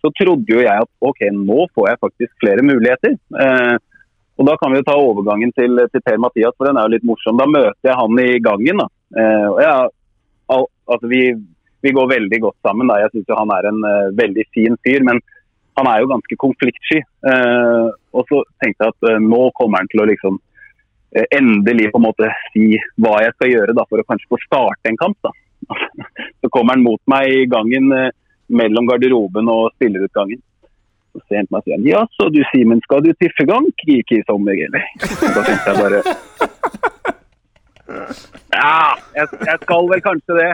så trodde jo jeg at ok, nå får jeg faktisk flere muligheter. Eh, og Da kan vi jo ta overgangen til, til Per-Mathias, for den er jo litt morsom. Da møter jeg han i gangen. da. Eh, og jeg, al, altså vi, vi går veldig godt sammen. da. Jeg syns han er en uh, veldig fin fyr, men han er jo ganske konfliktsky. Eh, og så tenkte jeg at uh, nå kommer han til å liksom uh, endelig på en måte si hva jeg skal gjøre da, for å kanskje få starte en kamp. da. [laughs] så kommer han mot meg i gangen eh, mellom garderoben og spillerutgangen. Så ser han meg og sier ja, så du Simen, skal du til Frankrike i sommer, eller? Da tenkte jeg bare Ja, jeg, jeg skal vel kanskje det.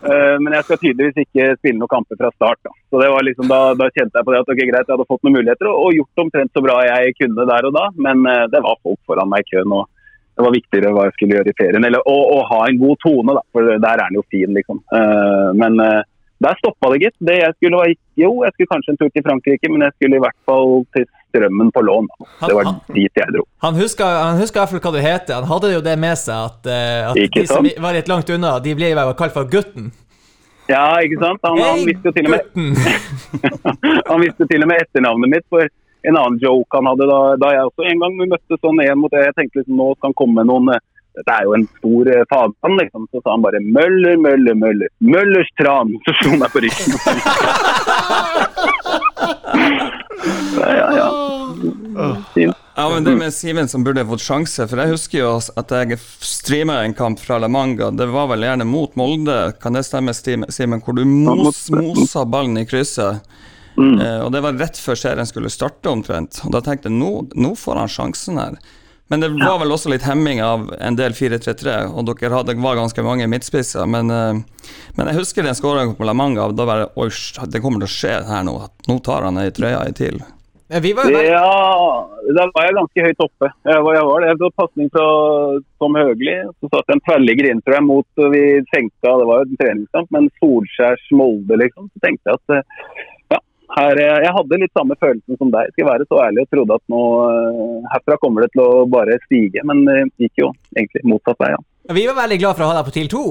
Uh, men jeg skal tydeligvis ikke spille noen kamper fra start. Da. Så det var liksom, da, da kjente jeg på det at ok, greit, jeg hadde fått noen muligheter og, og gjort omtrent så bra jeg kunne der og da. Men uh, det var folk foran meg i køen, og det var viktigere hva jeg skulle gjøre i ferien. Eller å, ha en god tone, da, for der er den jo fin, liksom. Uh, men der stoppa det, gitt. Det jeg skulle var jo, jeg skulle kanskje en tur til Frankrike, men jeg skulle i hvert fall til Strømmen på lån. Det var Han- dit jeg dro. Han huska, huska i hvert fall hva du heter. Han hadde jo det med seg at, eh, at de som sant? var litt langt unna, de ble jo kalt for Gutten. Ja, ikke sant? Han, han visste jo til og med [laughs] Han visste til og med etternavnet mitt. For en annen joke han hadde da, da jeg også en gang vi møttes sånn en mot det. Jeg tenkte liksom, nå skal han komme med noen eh, Dette er jo en stor eh, fagmann, liksom. Så sa han bare 'Møller, Møller, Møller'. Møllers tran. [laughs] Så slo han meg på ryggen. [laughs] ja, ja, ja. Fint. Ja, men det med Simen som burde fått sjanse, for jeg husker jo at jeg streama en kamp fra La Manga. Det var vel gjerne mot Molde, kan det stemme, Simen? Hvor du mos, mosa ballen i krysset. Eh, og det var rett før serien skulle starte, omtrent. Og da tenkte jeg nå, nå får han sjansen her. Men det var vel også litt hemming av en del 4-3-3, og dere hadde, var ganske mange midtspisser. Men, eh, men jeg husker den skåringen på La Manga, da var det Oi, det kommer til å skje her nå. at Nå tar han ei trøye i TIL. Men Vi var jo Ja, da var jeg ganske høyt oppe. Jeg var, jeg var det. Jeg fikk pasning fra Tom Høgli. Så satt jeg en tverrligger inn, tror jeg, mot og Vi senka, det var jo en treningskamp, men Solskjærs Molde, liksom. Så tenkte jeg at eh, her, eh, jeg hadde litt samme følelsen som deg, skal være så ærlig, og trodde at nå eh, herfra kommer det til å bare stige. Men det gikk jo egentlig motsatt vei, ja. Vi var veldig glad for å ha deg på TIL 2.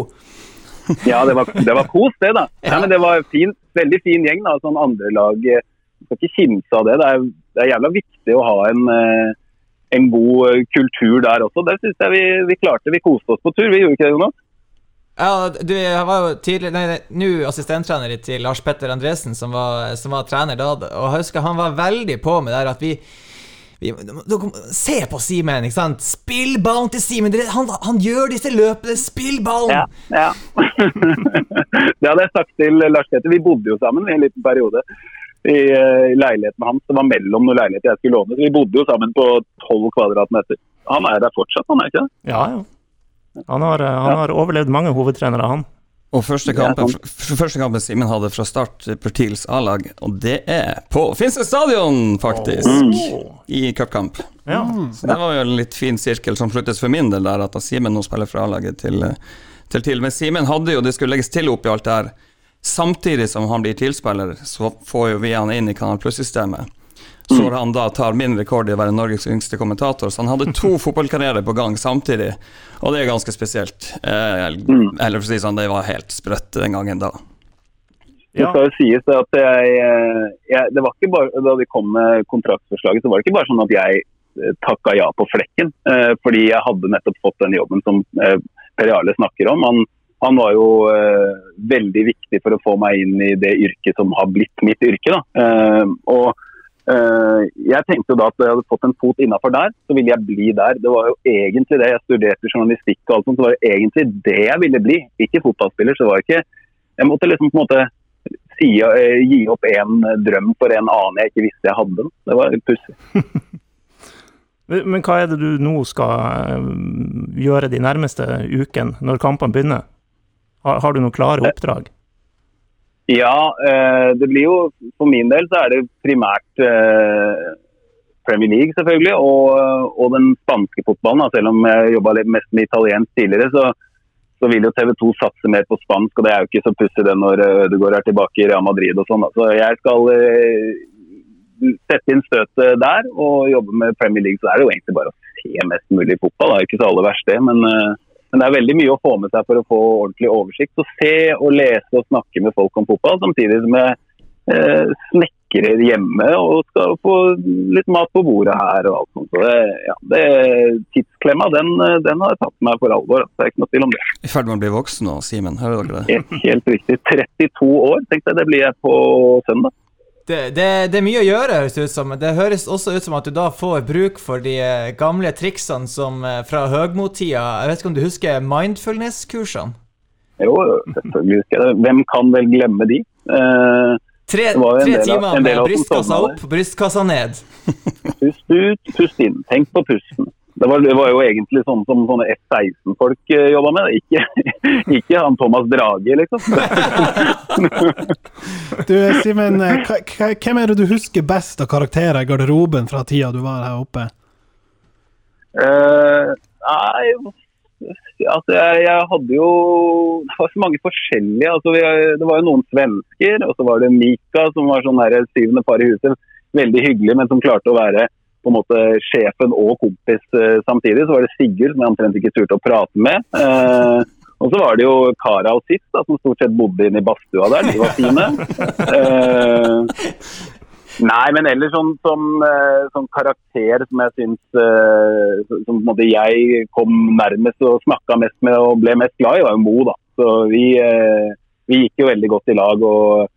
Ja, det var, det var kos, det, da. [laughs] Ja. Nei, men det var fin, veldig fin gjeng. da, sånn andre lag. eh, Skal ikke kimse av det. Det er, det er jævla viktig å ha en, eh, en god eh, kultur der også. Det syns jeg vi, vi klarte. Vi koste oss på tur, vi gjorde ikke det, Jonas? Ja, du jeg var jo tidlig, Nei, nei, nå assistenttrener til Lars Petter Andresen, som var, som var trener da. Og jeg husker han var veldig på med det her at vi, vi Se på Simen, ikke sant? Spill ballen til Simen! Han, han gjør disse løpene! Spill ballen! Ja. ja. [laughs] det hadde jeg sagt til Lars Petter. Vi bodde jo sammen i en liten periode. I, eh, i leiligheten hans. Det var mellom noen leiligheter jeg skulle låne. Så vi bodde jo sammen på 12 kvadratmeter. Han er der fortsatt, han er ikke det? Ja, ja. Han har, eh, han har overlevd mange hovedtrenere, han. Og første kampen, første kampen Simen hadde fra start på TILs A-lag, og det er på Finse stadion, faktisk! I cupkamp. Ja. Så det var jo en litt fin sirkel som sluttes for min del, der at Simen nå spiller fra A-laget til, til TIL. Men Simen hadde jo, det skulle legges til oppi alt det her, samtidig som han blir TIL-spiller, så får jo vi han inn i Kanal Pluss-systemet. Så han da tar min rekord i å være Norges yngste kommentator. Så han hadde to [laughs] fotballkarrierer på gang samtidig, og det er ganske spesielt. Eh, eller for å si sånn, det var helt sprøtt den gangen da. Det skal jo sies det at jeg, eh, jeg det var ikke bare, Da de kom med kontraktsforslaget, så var det ikke bare sånn at jeg eh, takka ja på flekken. Eh, fordi jeg hadde nettopp fått den jobben som eh, Per Jarle snakker om. Han, han var jo eh, veldig viktig for å få meg inn i det yrket som har blitt mitt yrke. Da. Eh, og jeg tenkte da at jeg hadde fått en fot innafor der, så ville jeg bli der. Det var jo egentlig det. Jeg studerte journalistikk og alt sånt, så var det egentlig det jeg ville bli. Ikke fotballspiller. så det var ikke Jeg måtte liksom på en måte si, eh, gi opp en drøm for en annen jeg ikke visste jeg hadde. Det var pussig. [laughs] Men men hva er det du nå skal eh, gjøre de nærmeste ukene, når kampene begynner? Har, har du noen klare oppdrag? Ja, eh, det blir jo For min del så er det primært eh, Premier League, selvfølgelig, og, og den spanske fotballen. da. Selv om jeg jobba mest med italiensk tidligere, så, så vil jo TV 2 satse mer på spansk. Og det er jo ikke så pussig det når eh, Ødegaard er tilbake i Real Madrid og sånn. Så jeg skal eh, sette inn støtet der og jobbe med Premier League. Så er det jo egentlig bare å se mest mulig fotball. Det er jo ikke så aller verst, det. Men, eh, men det er veldig mye å få med seg for å få ordentlig oversikt. Så se og lese og snakke med folk om fotball, samtidig som jeg eh, snekrer hjemme og skal få litt mat på bordet her og alt sånt. Så det, ja, det, tidsklemma, den, eh, den har jeg tatt meg for alvor. Det er ikke noe tvil om det. I ferd med å bli voksen nå, Simen. Hører dere det? Helt, helt riktig. 32 år, tenkte jeg. Det blir jeg på søndag. Det, det, det er mye å gjøre, høres det ut som. Det høres også ut som at du da får bruk for de eh, gamle triksene som eh, fra Høgmo-tida. Jeg vet ikke om du husker mindfulness-kursene? Jo, selvfølgelig husker jeg det. Hvem kan vel glemme de? Eh, Tre, tre av- timer med brystkassa opp, brystkassa ned. Pust ut, pust inn. Tenk på pusten. Det var, det var jo egentlig sånn som sånne F-16-folk uh, jobba med. Ikke, [laughs] ikke han Thomas Drage, liksom. [laughs] Du, Simen, eh, hvem er det du husker best av karakterer i garderoben fra tida du var her oppe? Uh, nei, altså jeg, jeg hadde jo Det var så mange forskjellige. Altså, vi, det var jo noen svensker, og så var det Mika som var sånn her syvende par i huset. Veldig hyggelig, men som klarte å være på en måte sjefen og kompis eh, samtidig. Så var det Sigurd som jeg omtrent ikke turte å prate med. Eh, og så var det jo Kara og Sitt da, som stort sett bodde inne i badstua der. De var fine. Eh, Nei, men ellers sånn, som, eh, som karakter som jeg syns eh, Som på en måte jeg kom nærmest og snakka mest med og ble mest glad i, var jo Mo. da. Så vi, eh, vi gikk jo veldig godt i lag. og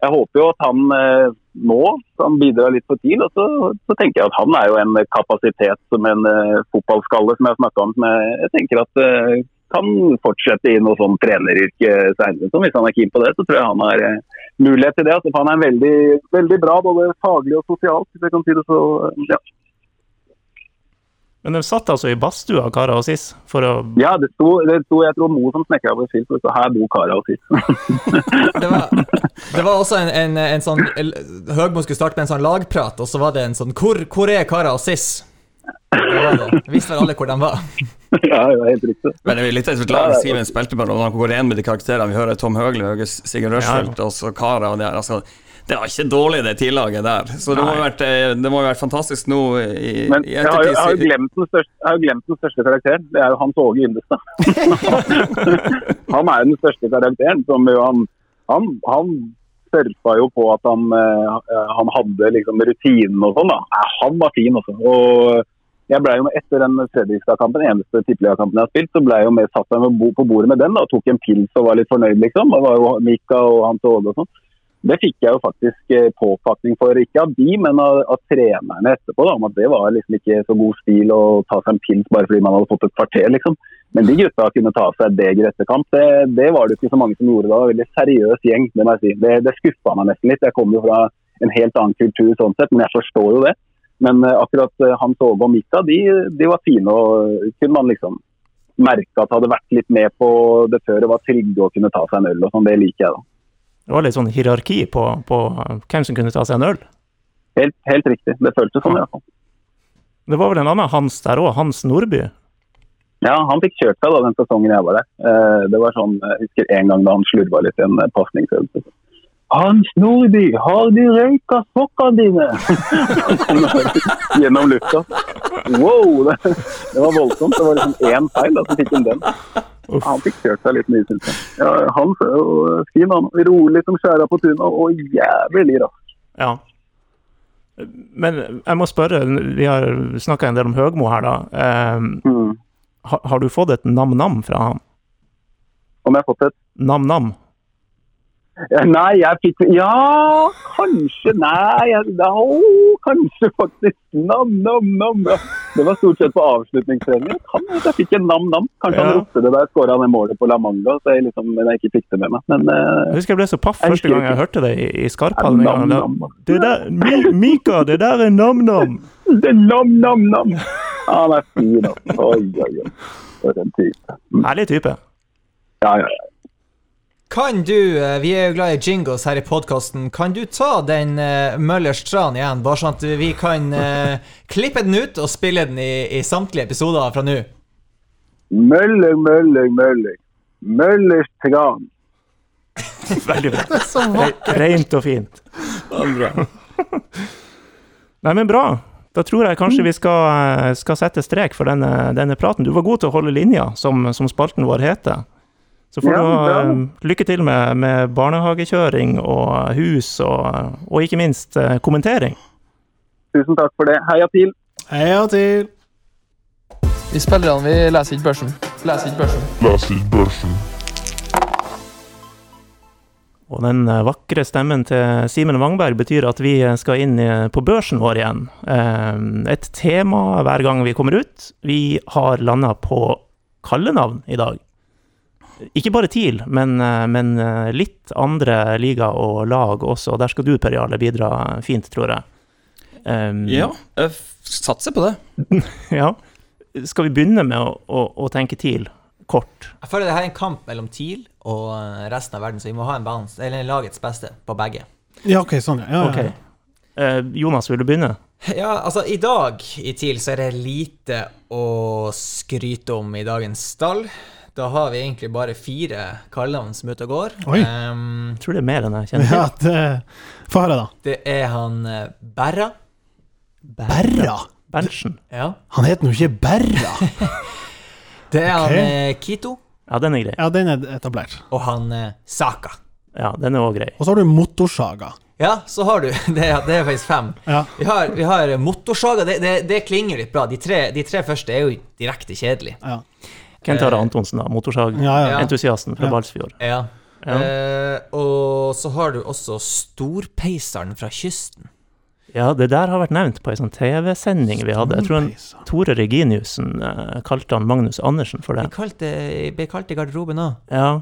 Jeg håper jo at han eh, nå kan bidra litt for TIL. Og så, så tenker jeg at han er jo en kapasitet som en eh, fotballskalle som jeg har snakka om, som jeg, tenker at eh, kan fortsette i noe sånn treneryrke senere. Så hvis han er keen på det, så tror jeg han har mulighet til det. Altså, han er veldig, veldig bra, både faglig og sosialt, hvis jeg kan si det så. Ja, Men de satt altså i badstua, Kara og Sis, for å ja det sto, det sto jeg tror Mo som snekra på skilt, så her bor Kara og Sis. [laughs] [laughs] Det var, det var også en, en, en sånn Høgmo skulle starte med en sånn lagprat, og så var det en sånn Hvor, hvor er Kara og Siss? Var. Visste vel alle hvor de var. ja, det var helt riktig. Men det er litt et lag Simen spilte på og når han går igjen med de karakterene Vi hører Tom Høgli, Høge Sigurd ja. og så Kara og det her. Altså, det var ikke dårlig, det tillaget der. Så det må ha vært, eh, det må ha vært fantastisk nå i, Men i jo- jeg har jo glemt den største, glemt den største karakteren. Det er jo Hans Åge Yndestad. [laughs] han er jo den største karakteren. Som jo han, han, han surfa jo på at han, eh, han hadde liksom rutinen og sånn. da. Han var fin også. Og jeg ble jo med etter den Fredrikstad-kampen, eneste tippeligakampen jeg har spilt, så ble jeg jo med, satt meg med på bordet med den da, og tok en pils og var litt fornøyd, liksom. Det var jo Mika og Hans Åge og sånn. Det fikk jeg jo faktisk eh, påpakning for, ikke av de, men av, av trenerne etterpå. da, om at Det var liksom ikke så god stil å ta seg en pils bare fordi man hadde fått et kvarter. liksom. Men de gutta kunne ta seg beger etter kamp, det, det var det ikke så mange som gjorde da. Veldig seriøs gjeng, det må si. Det, det skuffa meg nesten litt. Jeg kommer jo fra en helt annen kultur sånn sett, men jeg forstår jo det. Men eh, akkurat eh, Hans Åge og Mika, de, de var fine, og kunne man liksom merke at hadde vært litt med på det før og var trygge og kunne ta seg en øl og sånn. Det liker jeg, da. Det var litt sånn hierarki på, på hvem som kunne ta seg en øl. Helt, helt riktig. Det føltes sånn i hvert fall. Det var vel en annen Hans der òg, Hans Nordby. Ja, han fikk kjørt seg da den sesongen jeg var der. Eh, Det var sånn, Jeg husker en gang da han slurva litt i en pasningsøvelse. Hans Nordby, har du røyka sokkene dine? Gjennom lufta. Wow! Det, det var voldsomt. Det var liksom én feil, da, så fikk han den. Uff. Han fikk kjørt seg litt mye, syns jeg. Ja, Hans er jo fin, han. Rolig som skjæra på tunet, og jævlig rask. Ja. Men jeg må spørre, vi har snakka en del om Høgmo her, da. Eh, Mm. har, har du fått et nam-nam fra ham? Om jeg har fått et Nam-nam? Nei, jeg fikk Ja, kanskje. Nei, jeg, å, kanskje faktisk. Nam-nam-nam. Det var stort sett på avslutningstrening. Jeg fikk en nam-nam. Kanskje Ja. han ropte det da jeg skåra det målet på La Manga, så jeg liksom, men jeg ikke fikk det med meg. Men eh, Jeg husker jeg ble så paff første gang jeg hørte det i, i Skarphallen. en Det der, Mi, Mika, det der er nam-nam! [laughs] Det er nam-nam-nam! Han er fin, altså. Oi, oi, oi. For en type. Mm. Herlig type. Ja, ja, ja. Kan du, eh, vi er jo glad i jingles her i podkasten, kan du ta den uh, Møllers tran igjen, bare sånn at vi kan uh, [laughs] klippe den ut og spille den i, i samtlige episoder fra nå? Møller, Møller, Møller. Møllers tran. [laughs] Veldig bra. Re, rent og fint. [laughs] Nei, men bra. Da tror jeg kanskje vi skal, skal sette strek for denne, denne praten. Du var god til å holde linja, som, som spalten vår heter. Så får Ja, du ha eh, lykke til med, med barnehagekjøring og hus, og, og ikke minst eh, kommentering. Tusen takk for det. Heia til. Heia til! Vi spillerne vi leser ikke børsen. Leser ikke børsen. Leser ikke børsen. Og den eh, vakre stemmen til Simen Wangberg betyr at vi skal inn på børsen vår igjen. Eh, Et tema hver gang vi kommer ut. Vi har landa på kallenavn i dag. Ikke bare TIL, men, eh, men eh, litt andre liga og lag også. Der skal du, Per Jarle, bidra fint, tror jeg. Um, Ja, jeg satser på det. [laughs] ja. Skal vi begynne med å, å, å tenke TIL kort? Jeg føler det her er en kamp mellom TIL og eh, resten av verden, så vi må ha en balans, eller lagets beste på begge. Ja, OK, sånn, ja. ja, Ok. Okay. Uh, Jonas, vil du begynne? Ja, altså i dag i TIL så er det lite å skryte om i dagens stall. Da har vi egentlig bare fire kallenavn som er ute og går. Oi. Um, Jeg tror det er mer enn jeg kjenner til. [laughs] ja det Få høre, da. det er han eh, Berra. Berra? Berntsen. Ja. Han heter nå ikke Berra. [laughs] Det er okay. han eh, Kito. Ja, den er grei. Ja, den er etablert. Og han eh, Saka. Ja, den er òg grei. Og så har du Motorsaga. Ja, så har du [laughs] Det er, det er faktisk fem. Ja. Vi har, vi har Motorsaga. Det, det, det klinger litt bra. De tre, de tre første er jo direkte kjedelige. ja. Kent Are Antonsen, da. Motorsag-entusiasten Ja, ja. fra Balsfjord. Ja. Ja. Eh, og så har du også Storpeiseren fra kysten. Ja, det der har vært nevnt på ei sånn TV-sending vi hadde. Jeg tror han, Tore Reginiussen eh, kalte han Magnus Andersen for Vi det. kalte, ble kalt i garderoben òg. Ja.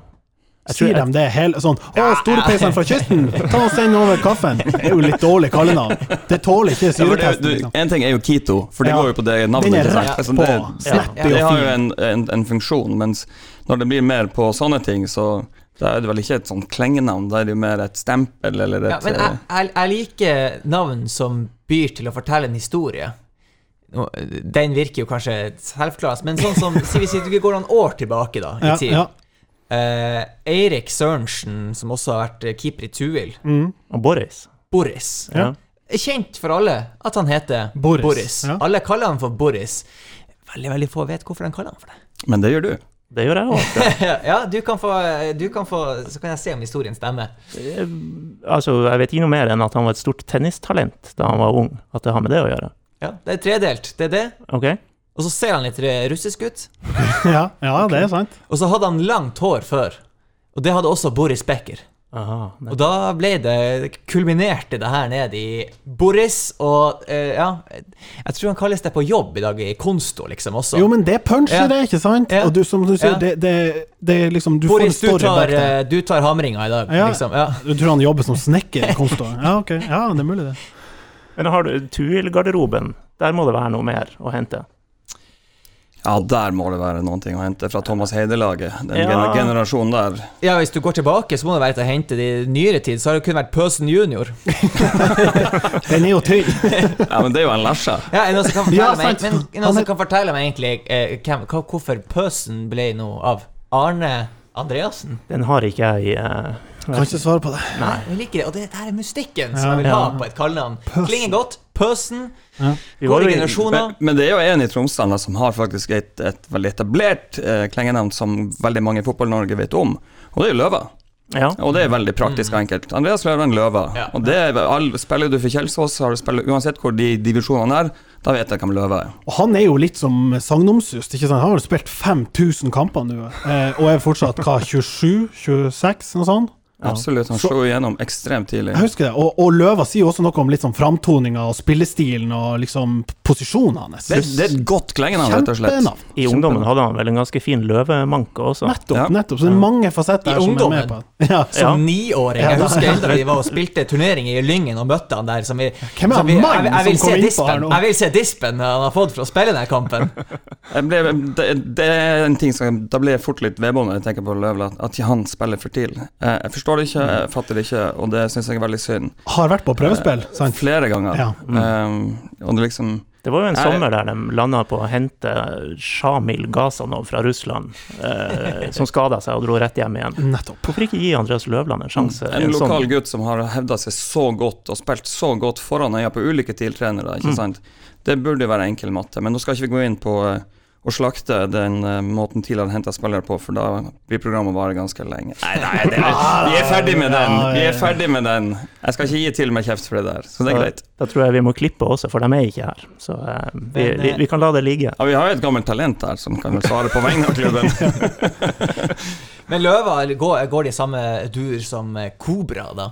Sier de det hele sånn Å, storepeiseren fra kysten! Ta og Send over kaffen! Det er jo litt dårlig kallenavn. Det tåler ikke Ja, syretesten. du, Liksom. en ting er jo Kito, for det Ja. går jo på det navnet. Den er rett Altså, på. det, Snappy det og har jo en, en, en funksjon, mens når det blir mer på sånne ting, så da er det vel ikke et sånn klengenavn, da er det jo mer et stempel eller et Ja, men jeg, jeg, jeg liker navn som byr til å fortelle en historie. Den virker jo kanskje selvforklarende, men sånn som Si hvis vi går noen år tilbake, da, i Ja, tid. ja. Eh, Eirik Sørensen, som også har vært eh, keeper i Tuil. Og Boris. Boris. Ja. Kjent for alle at han heter Boris, Boris. ja. Alle kaller han for Boris. Veldig veldig få vet hvorfor de kaller han for det. Men det gjør du. Det gjør jeg òg. [laughs] ja, du kan, få, du kan få Så kan jeg se om historien stemmer. Altså, jeg vet ikke noe mer enn at han var et stort tennistalent da han var ung. At det har med det å gjøre. Ja, Det er tredelt. Det er det. Ok? Og så ser han litt russisk ut. [laughs] ja, ja, det er sant. Og så hadde han langt hår før. Og det hadde også Boris Becker. Aha. Og da ble det kulminerte det her ned i Boris, og eh, ja Jeg tror han kalles det på jobb i dag, i Konsto, liksom også. Jo, men det puncher, Ja. det, ikke sant? Ja. Og du, som du sier, Ja. det, det, det er liksom Du Boris, får du tar, eh, du tar hamringa i dag, Ja. liksom. Ja. Du tror han jobber som snekker i Konsto? Ja, ok. Ja, det er mulig, det. Men har du Tuil-garderoben? Der må det være noe mer å hente. Ja, der må det være noen ting å hente fra Thomas Heide-laget. Den Ja. generasjonen der. Ja, Hvis du går tilbake, så må det være til å hente det i nyere tid. Så har det kun vært Pøsen junior. [laughs] Den er jo tynn. [laughs] Ja, men det er jo en Lesja. Ja, en som kan fortelle Ja, kan fortelle meg egentlig eh, hvem, hva, hvorfor Pøsen ble noe av Arne Andreassen? Den har ikke jeg eh, Kan ikke svare på det. Nei. Jeg liker det, og det her er mystikken som jeg vil ha på et kallenavn. Klinger godt. Pøsen. Ja. Går i generasjoner. Men, men det er jo en i Tromsdalen som har faktisk et, et veldig etablert eh, klengenavn som veldig mange i Fotball-Norge vet om, og det er jo Løva. Ja. Og det er veldig praktisk og enkelt. Andreas Løven Løva. Ja. Og det er, all, Spiller du for Kjelsås, har du spiller, uansett hvor de divisjonene er, da vet jeg hvem Løva er. Og han er jo litt som sagnomsust. ikke sant? Han har jo spilt 5000 kamper nå, eh, og er fortsatt hva, 27-26, noe sånt? Absolutt. Han slo igjennom ekstremt tidlig. Jeg husker det. Og, og Løva sier jo også noe om litt sånn framtoninga og spillestilen og liksom posisjonen hans. Det, det er et godt klengenavn, rett og slett. Kjempenavn. I ungdommen hadde han vel en ganske fin løvemanke også. Nettopp, Ja. nettopp. Så det er mange fasetter I her som er ungdommen? med på det. [laughs] Ja. Som Ja. niåring. Jeg husker eldre vi var og spilte turnering i Lyngen og møtte han der. Som vi, Hvem er som vi, jeg, jeg, vil som se dispen. her nå? Jeg vil se dispen han har fått for å spille den kampen. [laughs] Jeg ble, det, det er en ting som Da blir jeg fort litt vedbånd når jeg tenker på Løvland, at han spiller for tidlig. Jeg, jeg forstår det ikke, jeg fatter det ikke, og det syns jeg er veldig synd. Har vært på prøvespill, sant? Flere ganger. Ja. Um, og det liksom Det var jo en jeg, sommer der de landa på å hente Shamil Gazanov fra Russland, eh, [laughs] som skada seg og dro rett hjem igjen. Nettopp. Hvorfor ikke gi Andreas Løvland en sjanse? i En lokal sånn- gutt som har hevda seg så godt og spilt så godt foran øya på ulike TIL-trenere, ikke Mm. sant. Det burde jo være enkel matte, men nå skal ikke vi gå inn på eh, å slakte den uh, måten TIL hadde henta spillere på, for da blir programmet vare ganske lenge. Nei, nei, det, vi er ferdig med den! Vi er ferdig med den. Jeg skal ikke gi til meg kjeft for det der, så det er Så greit. Da tror jeg vi må klippe også, for de er ikke her. Så uh, vi, vi, eh, vi kan la det ligge. Ja, vi har jo et gammelt talent der som kan svare på vegne av klubben. [laughs] Men Løva går, går de i samme dur som Kobra, da?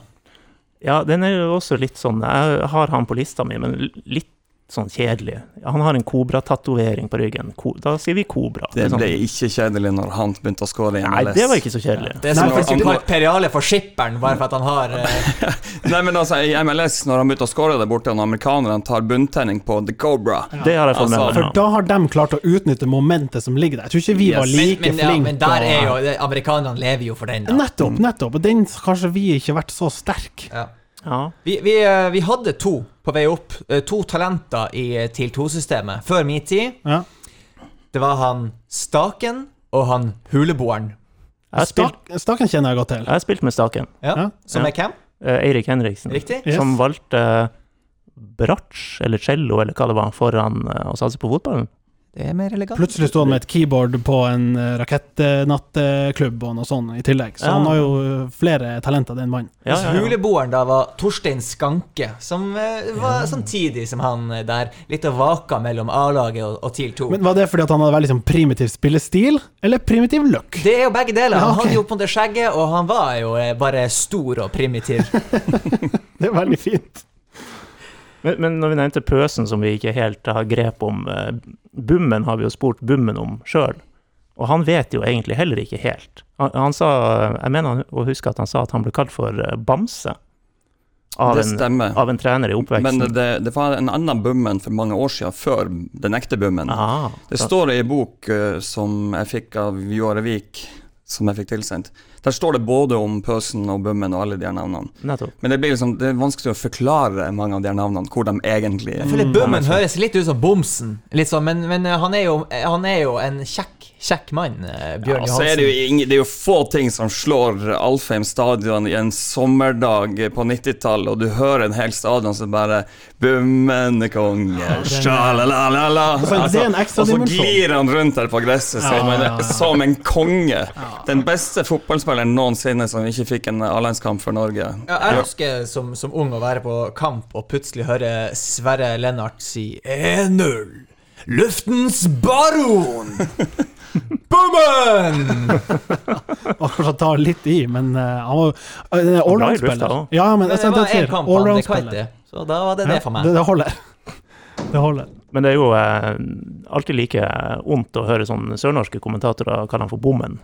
Ja, den er jo også litt sånn Jeg har han på lista mi, men litt sånn kjedelig. Han har en Kobra-tatovering på ryggen. Ko, da sier vi Kobra. Det sånn- ble ikke kjedelig når han begynte å skåre i MLS. Nei, det var ikke så kjedelig. Det er som Nei, for- kaller Periale for skipperen bare for at han har eh, [laughs] Nei, men altså, I MLS, når han begynte å skåre der borte, og amerikanerne tar bunntenning på The Cobra Det har jeg fått med Altså, meg. For da har de klart å utnytte momentet som ligger der. Jeg tror ikke vi Yes. var men, like men, ja, flinke men der er jo det- Amerikanerne lever jo for den, da. Nettopp, nettopp. Og den kanskje vi ikke har vært så sterk. Ja. Ja. Vi, vi, eh, vi hadde to på vei opp. eh, To talenter i eh, TIL 2-systemet før min tid. Ja. Det var han Staken og han Huleboeren. Stak, staken kjenner jeg godt til. jeg har spilt med Staken, Ja. Ja. Som Ja. er hvem? eh, Eirik Henriksen, Riktig? Yes. som valgte bratsj eller cello eller hva det var, foran å satse på fotballen. Det er mer elegant. Plutselig står han med et keyboard på en eh, rakettnattklubb og noe sånt i tillegg. Så Ja. han har jo eh, flere talenter, den mannen. Ja, ja, ja. Huleboeren da var Torstein Skanke, som var var samtidig som han eh, der. Litt å vaka mellom A-laget og, og TIL 2. Men Var det fordi at han hadde veldig sånn primitiv spillestil, eller primitiv look? det er jo begge deler. Ja, Han ok. hadde jo på det skjegget, og han var jo eh, bare stor og primitiv. [laughs] Det er veldig fint. Men, men når vi nevnte Pøsen, som vi ikke helt har grep om eh, Bummen har vi jo spurt Bummen om sjøl, og han vet jo egentlig heller ikke helt. Han, han sa, Jeg mener å huske at han sa at han ble kalt for eh, Bamse av Det en, av en trener i Men oppveksten. det, det var en annen Bummen for mange år siden, før den ekte Bummen. Ah, Det står i en bok eh, som jeg fikk av Joare Vik, som jeg fikk tilsendt. Der står det både om Pøsen og Bummen og alle de her navnene. Nettopp. Men det blir liksom, det er vanskelig å forklare mange av de her navnene, hvor de egentlig Jeg er. føler Bummen høres litt ut som Bomsen, litt sånn, men, men eh, han, er jo, han er jo en kjekk, kjekk mann, eh, Bjørn Ja, så er det, Johansen. jo ingen, det er jo få ting som slår Alfheim stadion i en sommerdag på 90-tallet, og du hører en hel stadion som bare Bummende konge, sjalalala Altså, Og så glir han rundt der på gresset som, Ja, en, ja, ja. som en konge. Den beste fotballspilleren noensinne som ikke fikk en A-landskamp for Norge. Ja, jeg husker som, som ung å være på kamp og plutselig høre Sverre Lennart si 1-0. Luftens baron! [laughs] Bummen! Og [laughs] kanskje tar litt i, men eh, han var uh, allround-spiller. Ja, men, Men jeg det var én kamp han så da var det det for Ja, meg. det, det holder. [laughs] Det holder. Men det er jo eh, alltid like ondt å høre sånne sørnorske kommentatorer kalle han for Bommen.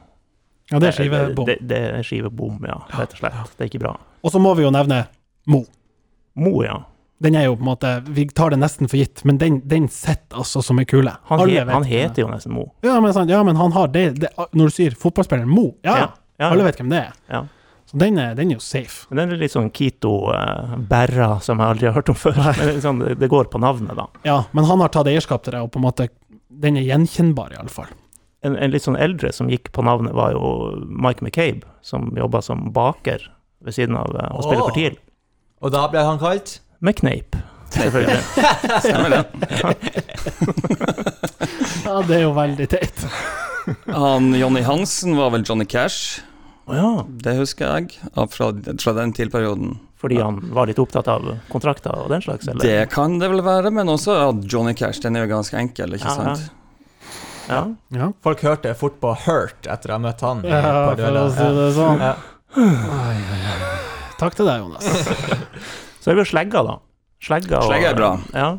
Ja, det er skivebom. Det, det er skivebom, ja. Rett og slett. Det er ikke bra. Og så må vi jo nevne Mo. Mo, ja. Den er jo på en måte Vi tar det nesten for gitt, men den, den sitter altså som ei kule. Han, he, han er. heter jo nesten Mo. ja men, sant, ja, men han har det, det Når du sier fotballspilleren Mo, ja, ja. Ja. Alle vet hvem det er. Ja. Så den er, den er jo safe. Men den er litt sånn Kito uh, Berra, som jeg aldri har hørt om før. [laughs] Men det, sånn, det- går på navnet, da. Ja, men han har tatt eierskap til det, og på en måte Den er gjenkjennbar, iallfall. En, en litt sånn eldre som gikk på navnet, var jo Mike McCabe, som jobba som baker ved siden av uh, å spille for TIL. Og da ble han kalt McNape, selvfølgelig. [laughs] Stemmer det. Ja, det er jo veldig teit. Han Johnny Hansen var vel Johnny Cash, Oh, ja, det husker jeg, fra, fra den tilperioden. fordi han var litt opptatt av kontrakter og den slags, eller? Det kan det vel være, men også at Johnny Cash, den er jo ganske enkel, ikke Ja, ja. sant? Ja. Ja, Folk hørte fort på Hurt etter å ha møtt han. ja for å si det sånn. Ja. Takk til deg, Jonas. [laughs] Så er vi jo slegga, da. Slegga, og, Slegga er bra. Ja,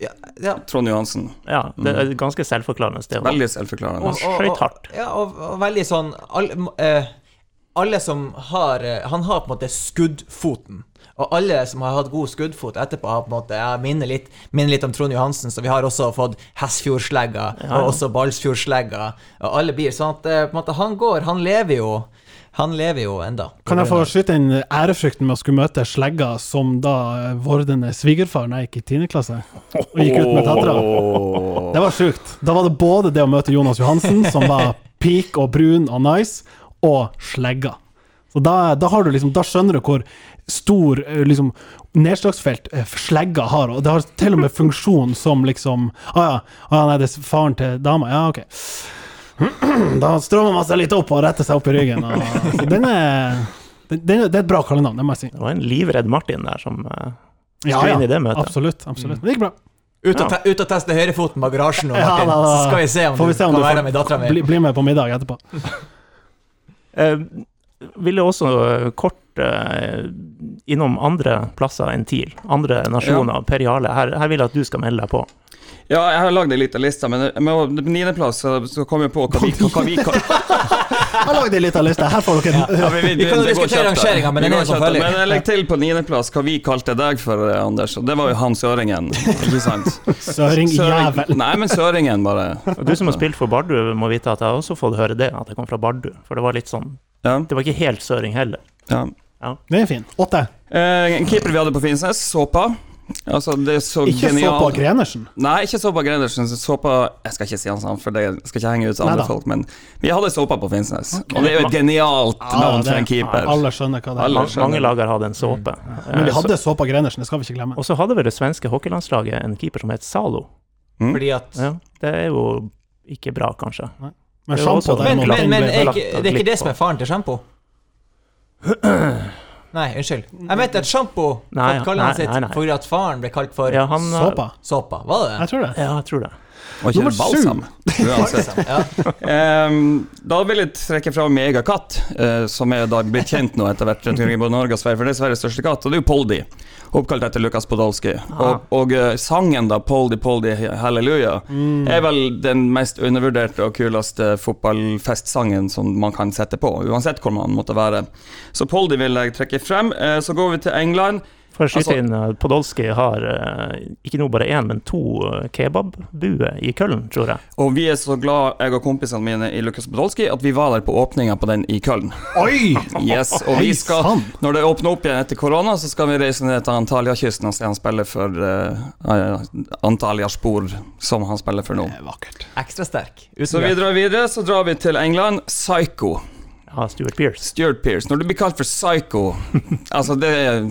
Ja, ja. Trond Johansen. ja, det er ganske selvforklarende sted. Veldig selvforklarende. Og- og- og, hardt. Ja, og, og veldig sånn alle, uh, alle som har uh, Han har på en måte skuddfoten. Og alle som har hatt god skuddfot etterpå, har på en måte Jeg minner litt, minner litt om Trond Johansen, så vi har også fått Hessfjordslegga, Ja, ja. og også Balsfjordslegga, og alle blir sånn at uh, på en måte han går, han lever jo Han lever jo enda. Kan jeg få skyte inn ærefrykten med å skulle møte slegga som da vordende svigerfar da jeg gikk i 10. klasse? Og gikk ut med Tatra. Det var sjukt. Da var det både det å møte Jonas Johansen, som var peak og brun og nice, og slegga. Så da, da har du liksom Da skjønner du hvor stor eh, liksom nedslagsfelt eh, slegga har, og det har til og med funksjon som liksom Å ah, ja, ah, nei, det er faren til dama. Ja, OK. Da strammer man seg litt opp og retter seg opp i ryggen. Og, så den er, den, den, det er et bra kallenavn, det må jeg si. Det var en livredd Martin der som uh, skulle ja, inn i det møtet. absolutt. absolutt. Det gikk bra. Ut og, Ja. te ut og teste høyrefoten bak garasjen nå, Ja, da, da. Så skal vi se om Får vi du se om kan du være med dattera mi. bli, bli med på middag etterpå. Vil [laughs] ville også uh, kort uh, innom andre plasser enn TIL. Andre nasjoner. Per Jarle, her, her vil jeg at du skal melde deg på. Ja, jeg har lagd ei lita liste, men med på niendeplass så, så kom jeg på hva vi, hva vi kan Jeg har lagd ei lita liste. Her får dere Ja, Vi kan jo det diskutere rangeringa, men den er følger. Men jeg legger til på niendeplass hva vi kalte deg for, eh, Anders, og det var jo han søringen. Ikke sant? Søring, jævel. Nei, men søringen, bare. Og du som har spilt for Bardu, må vite at jeg har også fått høre det, at jeg kom fra Bardu. For det var litt sånn Ja, Det var ikke helt søring heller. ja. Det er fin. Åtte. Eh, en keeper vi hadde på Finnsnes, Såpa. Altså, det er så Ikke så på Grenersen. Nei, ikke Såpa Grenersen. Såpa Jeg skal ikke si hans navn, for det skal ikke henge ut andre Neida. folk, men vi hadde Såpa på Finnsnes. Og det er jo et genialt navn for en keeper. Alle skjønner hva det er. Skjønner. mange lag har hatt en såpe. Men vi Eh, hadde såpa Grenersen, det skal vi ikke glemme. Og så hadde vel det svenske hockeylandslaget en keeper som het Zalo. Fordi at Ja, det er jo ikke bra, kanskje. Men det er, Men, men, men er ikke, det er ikke det som er faren til sjampo? [clears throat] [clears throat] Nei, unnskyld. Jeg mente et sjampo Nei, nei, nei, nei. for at faren ble kalt for Ja, han såpa. såpa. Var det det? Jeg tror det. Ja, jeg tror det. Og ikke Nummer balsam. [laughs] Uansett. [laughs] Ja. Ehm, da vil jeg trekke fram min egen katt, eh, som er da blitt kjent nå etter hvert rundt omkring i Norge og Sverige, for det er Sveriges største katt, og det er jo Poldi. Oppkalt etter Lukas Podolsky. Og, og uh, sangen da, Poldi, Poldi, halleluja, er vel den mest undervurderte og kuleste fotballfestsangen som man kan sette på, uansett hvor man måtte være. Så Poldi vil jeg trekke frem. Uh, så går vi til England. For å Altså- eh, Podolsky har eh, ikke nå bare én, men to eh, kebabbuer i Køln, tror jeg. Og vi er så glad, jeg og kompisene mine i Lukas Podolsky, at vi var der på åpninga på den i Køln. Oi! Yes, og vi skal, når det åpner opp igjen etter korona, så skal vi reise ned til Antalya-kysten og se han spille for uh, Antalya-spor, som han spiller for nå. Det er vakkert. Ekstra sterk. Så vi drar videre, så drar vi til England. Psycho. Ja, Stuart Pearce. Stuart Pearce. Når du blir kalt for psycho [laughs] Altså, det er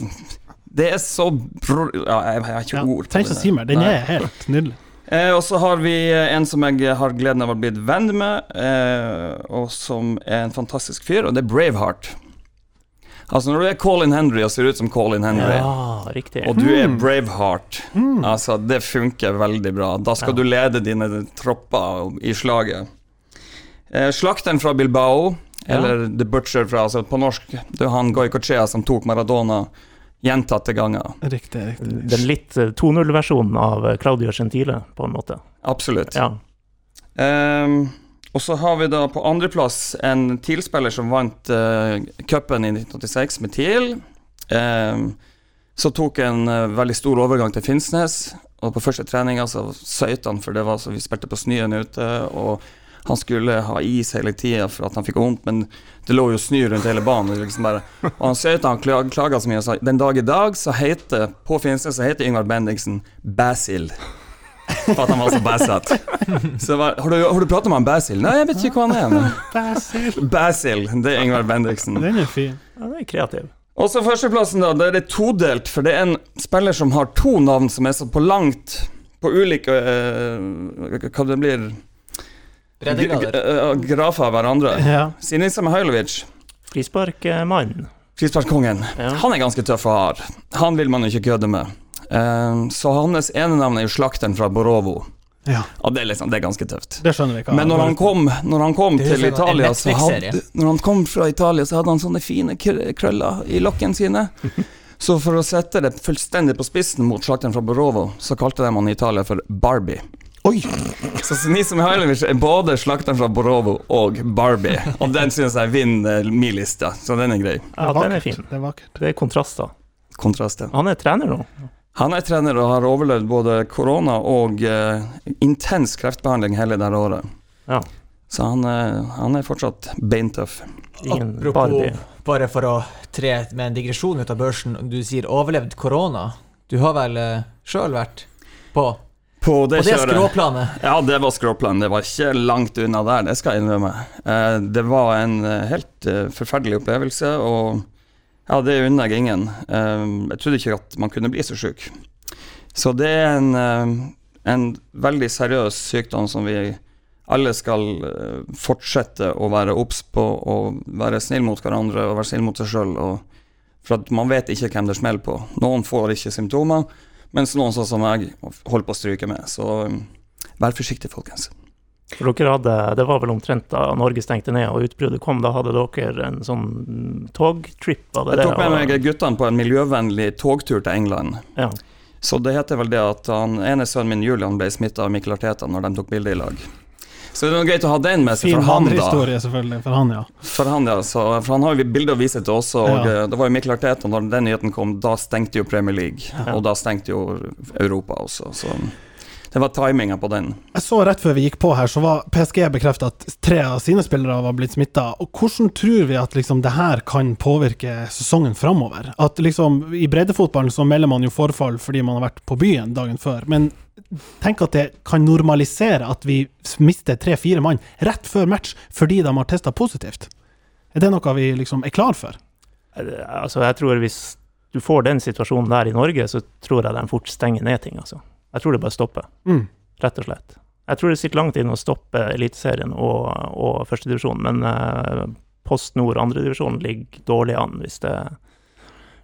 Det er så bro... Ja, jeg, jeg har ikke Ja, ord på det. si meg, Den Nei. er helt nydelig. Eh, og så har vi en som jeg har gleden av å ha blitt venn med, eh, og som er en fantastisk fyr, og det er Braveheart. Altså Når du er Colin Henry og ser ut som Colin Henry, Ja, og du er Braveheart, altså det funker veldig bra. Da skal du lede dine tropper i slaget. Eh, slakteren fra Bilbao, Ja. eller The Butcher fra altså På norsk, det er han Goycochea som tok Maradona gjentatte ganger. Riktig, riktig. Den litt eh, 2.0-versjonen av eh, Claudio Gentile, på en måte. Absolutt. Ja. Um, og så har vi da på andreplass en TIL-spiller som vant uh, cupen i 1986 med TIL. Um, Så tok en uh, veldig stor overgang til Finnsnes, og på første treninga så søyt han, for det var så vi spilte på snøen ute, og han skulle ha is hele tida for at han fikk vondt, men det lå jo snø rundt hele banen. Liksom bare, og han søyt, han klag, klaga så mye og sa den dag i dag så heter på Finnsnes så heter Yngvar Bendiksen Basil. For at han var så bassete. Så var, har du, har du pratet med han Basil? Nei, jeg vet ikke hva han er. men- Basil. Basil, det er Yngvar Bendiksen. Den er fin. Ja, den er kreativ. Og så førsteplassen, da. Der er det todelt, for det er en spiller som har to navn som er så på langt På ulike uh, Hva det blir Grafer av hverandre. Ja. Sinisa Mihailovic, Frisparkmannen. frisparkkongen, Ja. han er ganske tøff og hard. Han vil man jo ikke kødde med. Eh, så hans ene navn er jo slakteren fra Borovo. ja. Og det er, liksom, det er ganske tøft. Det skjønner vi hva Men når han kom, når han kom til sånn Italia så hadde, Når han kom fra Italia, så hadde han sånne fine krøller i lokkene sine. [laughs] Så for å sette det fullstendig på spissen mot slakteren fra Borovo, så kalte de han i Italia for Barbie. Oi! Så Sinisa Mihailovic er både slakteren fra Borovo og Barbie. Og den synes jeg vinner min liste, så den er grei. Ja, den er fin. Det er vakkert. Det er kontraster. Kontrasten. Han er trener nå. Han er trener og har overlevd både korona og eh, intens kreftbehandling hele det året. Ja. Så han, er- han er fortsatt beintøff. Ingen Apropos, Barbie. bare for å tre med en digresjon ut av børsen, du sier overlevd korona. Du har vel eh, sjøl vært på, På det, på det kjøret skråplanet? Ja, det var skråplanet. Det var ikke langt unna der, det skal jeg innrømme. Eh, det var en eh, helt eh, forferdelig opplevelse, og ja, det unner jeg ingen. Jeg trodde ikke at man kunne bli så syk. Så det er en, en veldig seriøs sykdom som vi alle skal fortsette å være obs på og være snill mot hverandre og være snill mot seg sjøl. For at man vet ikke hvem det smeller på. Noen får ikke symptomer, mens noen sånn som jeg holder på å stryke med. Så um, vær forsiktig, folkens. For dere hadde, Det var vel omtrent da Norge stengte ned og utbruddet kom. Da hadde dere en sånn togtrip? Jeg tok med meg guttene på en miljøvennlig togtur til England. Ja. Så det heter vel det at han ene sønnen min Julian ble smitta av Mikkel Arteta når de tok bilde i lag. Så det noe greit å ha den med seg Fin for han, da. vandrehistorie, selvfølgelig. For han, ja. For han, ja. Så, for han har jo bilde å vise til også, og Ja. eh, det var jo Mikkel Arteta når den nyheten kom, da stengte jo Premier League, Ja. og da stengte jo Europa også, så det var timinga på den. Jeg så rett før vi gikk på her, så var PSG bekrefta at tre av sine spillere var blitt smitta. Hvordan tror vi at liksom det her kan påvirke sesongen framover? At liksom I breddefotballen så melder man jo forfall fordi man har vært på byen dagen før. Men tenk at det kan normalisere at vi mister tre-fire mann rett før match fordi de har testa positivt. Er det noe vi liksom er klar for? Eh, Altså, jeg tror hvis du får den situasjonen der i Norge, så tror jeg de fort stenger ned ting, altså. Jeg tror det bare stopper, Mm. rett og slett. Jeg tror det sitter langt inne å stoppe Eliteserien og, og førstedivisjonen, men uh, Post Nord andredivisjon ligger dårlig an hvis det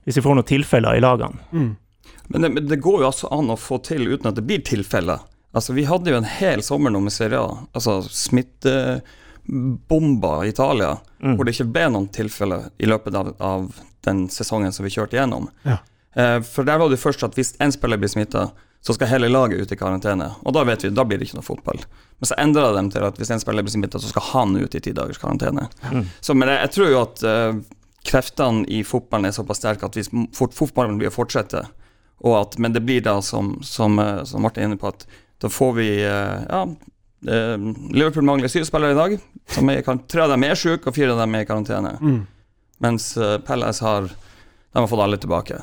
hvis vi får noen tilfeller i lagene. Mm. Men det, men det går jo altså an å få til uten at det blir tilfeller. Altså, vi hadde jo en hel sommer nå med Serie A, altså smittebomba i Italia, Mm. hvor det ikke ble noen tilfeller i løpet av, av den sesongen som vi kjørte gjennom. Ja. Eh, for der var det først at hvis én spiller blir smitta, så skal hele laget ut i karantene. Og da vet vi, da blir det ikke noe fotball. Men så endra de til at hvis en spiller blir smitta, så skal han ut i ti dagers karantene. Mm. Så men jeg, jeg tror jo at eh, kreftene i fotballen er såpass sterke at hvis fot, fotballen blir å fortsette, at, men det blir da, som, som, eh, som Martin er inne på, at da får vi eh, Ja, eh, Liverpool mangler syv spillere i dag. Som er, kan tre av dem er syke, og fire av dem er i karantene. Mm. Mens Palace har De har fått alle tilbake.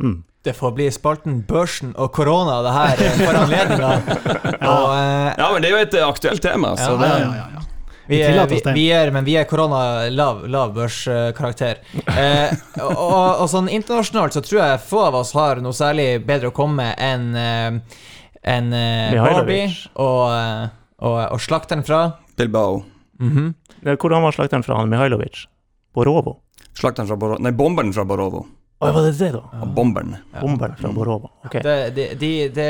Mm. Det får bli spalten Børsen og korona, det her, for anledninga. [laughs] Og, eh, Ja, men det er jo et aktuelt tema, så Ja, det Ja, ja, ja, ja. Vi er, vi, vi er, men vi er korona lav, lav børskarakter. Eh, og, og, sånn internasjonalt så tror jeg få av oss har noe særlig bedre å komme med enn en, enn, eh, Barbie og, eh, og, og slakteren fra Bilbao. Mm -hmm. Hvordan var slakteren fra han Mihailovic? Borovo? Slakteren fra Borovo Nei, bomberen fra Borovo. Å, var det det, da? Ja. Bomberen. Ja. Bomberen fra Borova. Okay. Det, de, de, de,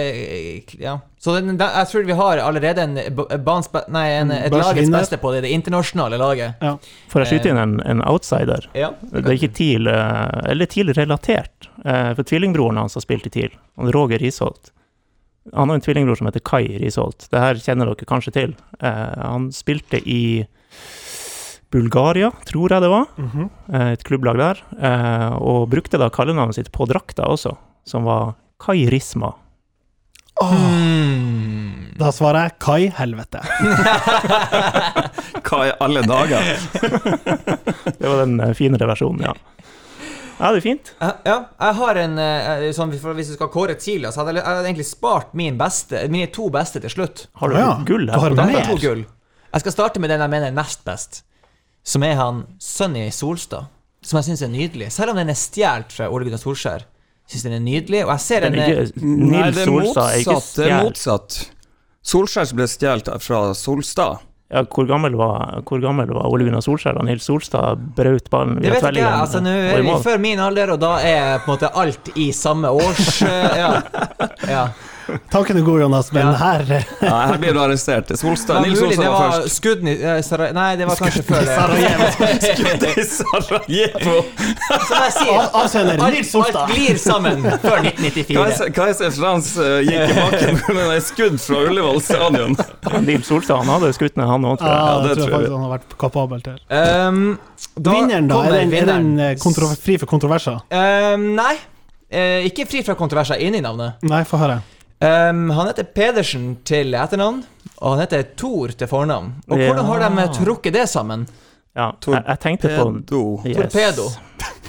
ja. Så den, da, jeg tror vi har allerede en, b- nei, en, et lagets vinner. beste på det, det internasjonale laget. Får jeg skyte inn en, en outsider? Ja. Det er ikke TIL, eh, eller TIL-relatert. eh, For tvillingbroren hans har spilt i TIL, Roger Risholt. Han har en tvillingbror som heter Kai Risholt. Det her kjenner dere kanskje til. Eh, Han spilte i Bulgaria, tror jeg det var. Mm -hmm. Et klubblag der. eh, Og brukte da kallenavnet sitt på drakta også, som var Kai Risma. Oh. Mm. Da svarer jeg Kai Helvete. [laughs] Kai alle dager? [laughs] Det var den eh, finere versjonen, ja. Ja, det er fint. Ja, jeg har en sånn, Hvis du skal kåre tidligere, så hadde jeg, hadde egentlig spart min beste, mine to beste til slutt. Har du Ja, gull du har mer. Jeg har to gull. Jeg skal starte med den jeg mener er nest best, som er han Sunny Solstad. Som jeg syns er nydelig. Selv om den er stjålet fra Ole Gunnar Solskjær. Syns den er nydelig, og jeg ser Den er er ikke, Nei, det er motsatt. Det er motsatt. Solskjær ble stjålet fra Solstad. Ja, hvor, gammel var, hvor gammel var Ole Gunnar Solskjær da Nils Solstad brøt ballen Det vet ikke jeg. Altså, nå er vi før min alder, og da er på en måte alt i samme års eh, Ja. [laughs] ja. Tanken er god, Jonas, men Ja. her eh, Nei, her blir du arrestert. Solstad, Nils Olsson Solstad var var først. skudd i Sarajevo Nei, det var kanskje før det. Skudd i Sarajevo! [laughs] Som jeg sier, Av- Avsender Nils Solstad. alt glir sammen før 1994. Kaiser Frans eh, gikk i bakken med et skudd fra Ullevål stadion. Nils Solstad han hadde skutt ned, han òg, tror jeg. Ja, det det tror jeg faktisk han har vært kapabel til. Um, da Vinneren, da? Er den, er eh, fri for kontroverser? Um, nei. Eh, ikke fri fra kontroverser inni navnet. Nei, få høre. Um, han heter Pedersen til etternavn, og han heter Thor til fornavn. Og Ja. hvordan har de trukket det sammen? Ja, jeg, jeg tenkte på Torpedo. Yes. [laughs]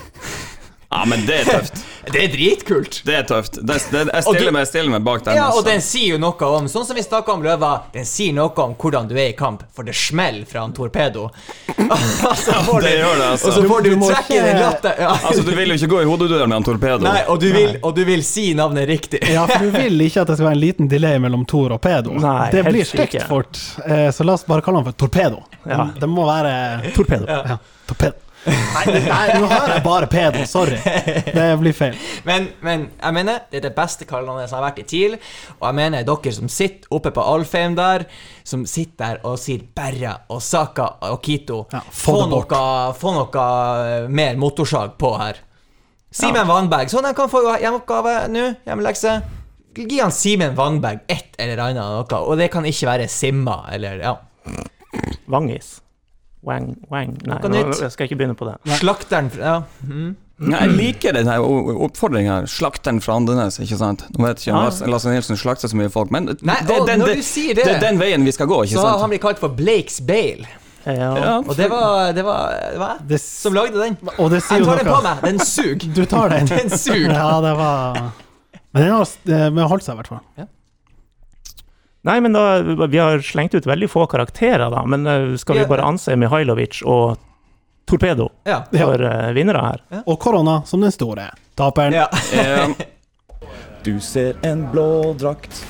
Ja, men det er tøft. [laughs] Det er dritkult! Det er tøft. Det, det, jeg, stiller du- meg, jeg stiller meg bak den. Ja, og altså. den sier jo noe om Sånn som vi snakka om Løva, den sier noe om hvordan du er i kamp, for det smeller fra en torpedo. [laughs] altså, ja, det du- gjør det, altså. Og så får du, Du trekke den latter ja. [laughs] Altså, du vil jo ikke gå i hodedøren med en torpedo. Nei, og du, vil, og du vil si navnet riktig. Ja, for du vil ikke at det skal være en liten delay mellom Tor og Pedo. Nei, det blir stygt fort, eh, så la oss bare kalle han for Torpedo. Ja. Det må være Torpedo. ja, Torpedo. Nei, nei, nå har jeg bare pedo. Sorry. Det blir feil. Men, men jeg mener, det er det beste kallenavnet som har vært i TIL. Og jeg mener dere som sitter oppe på Alfheim der, som sitter der og sier Berra og Saka og Kito, Ja, få få, noe, få noe eh, mer motorsag på her. Simen Wangberg, sånn han kan få hjemmeoppgave nå, hjemmelekse. Gi han Simen Wangberg et eller annet noe, og det kan ikke være Simma eller ja. Vangis. Wang, wang. Nei, nå, jeg skal ikke begynne på det. Slakteren ja. mm. Nei, jeg liker den her oppfordringa. Slakteren fra Andenes, ikke sant. Nå vet ikke om Ja. Lasse Nilsen slakter så mye folk, men Nei, det, den, når det, du sier det, det er den veien vi skal gå, ikke så har han blir kalt for Blakes Bale. Ja. Ja, Og det var Det var, det var jeg som lagde den. og det sier Jeg tar den på meg. Den suger. Du tar den. [laughs] Den suger. Ja, det var Men den har holdt seg, i hvert fall. Nei, men da, vi har slengt ut veldig få karakterer, da. Men eh, skal vi bare anse Mihailovic og Torpedo Ja. for uh, vinnere her? Og korona som den store taperen. ja. Du ser en blå drakt,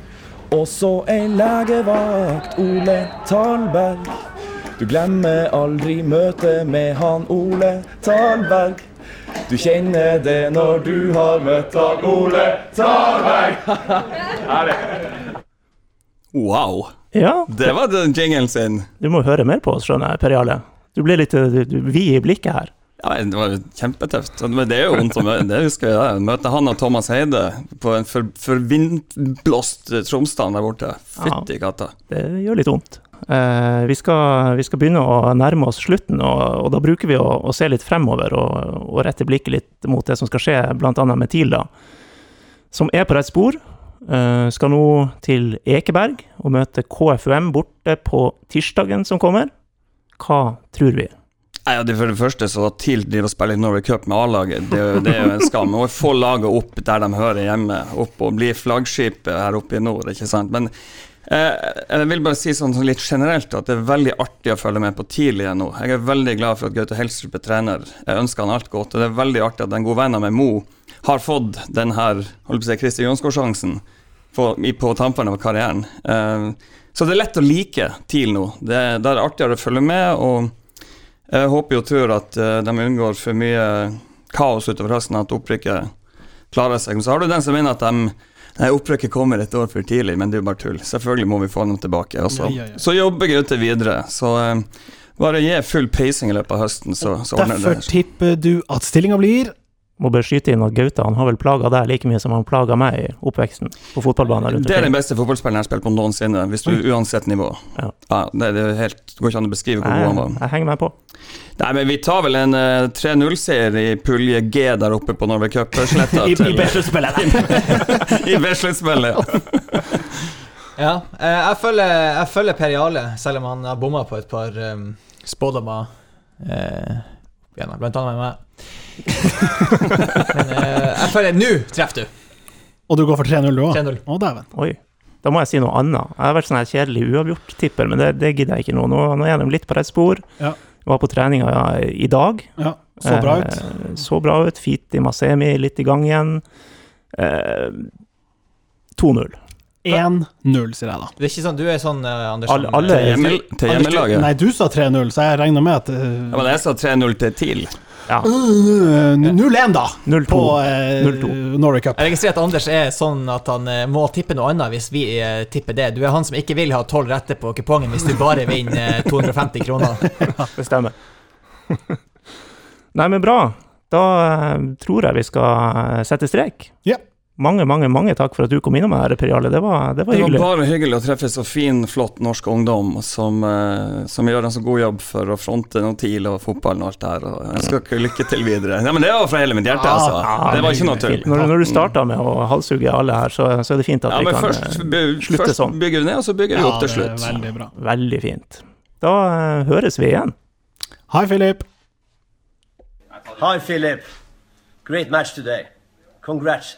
og så ei legevakt, Ole Talberg. Du glemmer aldri møtet med han Ole Talberg. Du kjenner det når du har møtt han Ole Talberg. [laughs] wow. Ja, Det var den jingelen sin. du må høre mer på oss, skjønner jeg, Per Jarle. Du blir litt eh, du, du, vid i blikket her. Ja, det var kjempetøft. Men det er jo vondt å møte Det husker jeg. Møte han og Thomas Heide på en for, for vindblåst Tromsdalen der borte. Fytti katta. Det gjør litt vondt. Eh, vi, skal, vi skal begynne å nærme oss slutten, og, og da bruker vi å, å se litt fremover og, og rette blikket litt mot det som skal skje, bl.a. med TIL, da. Som er på rett spor. Eh, skal nå til Ekeberg og møte KFUM borte på tirsdagen som kommer. Hva tror vi? Nei, det For det første så at TIL driver og spiller i Norway Cup med A-laget, det, det er jo en skam. Å få laget opp der de hører hjemme, opp og bli flaggskipet her oppe i nord, ikke sant. Men eh, jeg vil bare si sånn, sånn litt generelt at det er veldig artig å følge med på TIL igjen nå. Jeg er veldig glad for at Gaute Helstrup er trener. Jeg ønsker han alt godt. Og det er veldig artig at en god venn av meg, Mo, har fått den her si, Christer Jonsgaard-sjansen på, på tampene av karrieren. Eh, så det er lett å like TIL nå. Det, det er artigere å følge med. og jeg håper og tror at eh, de unngår for mye kaos utover høsten, at opprykket klarer seg. Men så har du den som mener at de Nei, opprykket kommer et år for tidlig, men det er jo bare tull. Selvfølgelig må vi få dem tilbake. Også. Ja, ja, ja. så jobber Gaute videre. Så eh, bare gi full peising i løpet av høsten, så, så ordner det Derfor tipper du at stillinga blir Må bare skyte inn at Gauta han har vel plaga deg like mye som han plaga meg i oppveksten på fotballbanen rundt Det er den beste fotballspilleren jeg har spilt på noensinne, hvis du uansett nivå. Ja. det, det, er helt, det går ikke an å beskrive hvor god han var. Jeg, henger meg på. Nei, men vi tar vel en uh, 3-0-seier i pulje G der oppe på Norway Cup-sletta. [laughs] I, i B-sluttspillet. [laughs] I B-sluttspillet. [laughs] Ja, eh, jeg følger, jeg følger Per Jarle, selv om han har bomma på et par um, spådommer. Eh, igjen, blant annet med meg. Men eh, jeg føler Nå treffer du! Og du går for 3-0 du òg? 3-0. Å, dæven. Oi. Da må jeg si noe annet. Jeg har vært sånn her kjedelig uavgjort-tipper, men det, det gidder jeg ikke nå. Nå, nå er de litt på rett spor. Ja. Var på treninga ja, i dag. Ja, så bra ut. Eh, så bra ut. Fiti Masemi litt i gang igjen. Eh, 2-0. 1-0, sier jeg da. Det er ikke sånn, Du er sånn, uh, Andersson Alle- alle- Til hjemmel- til hjemmelaget. Nei, du sa 3-0, så jeg regner med at uh, Ja, men jeg sa 3-0 til TIL. Ja. 0-1, da! 0-2. På eh, Norway Cup. Jeg registrerer at Anders er sånn at han eh, må tippe noe annet hvis vi eh, tipper det. Du er han som ikke vil ha tolv rette på kupongen hvis du bare vinner eh, 250 kroner. [laughs] Det stemmer. Nei, men bra. Da eh, tror jeg vi skal eh, sette strek. Ja. Mange, mange mange takk for at du kom innom her, Per Jarle. Det var, det var Det var bare hyggelig å treffe så fin, flott norsk ungdom som, eh, som gjør en så god jobb for å fronte noe TIL og fotballen og alt det her. Og jeg ønsker dere lykke til videre. Nei, men Det var fra hele mitt hjerte, altså. Det var ikke noe tull. Når, når du starta med å halshugge alle her, så, så er det fint at Ja, vi kan først, eh, by, slutte først sånn. bygger vi ned, og så bygger vi Ja, opp til slutt. veldig bra. Veldig fint. Da uh, høres vi igjen. Hei, Filip. Hei, Philip. Great match today. Congrats,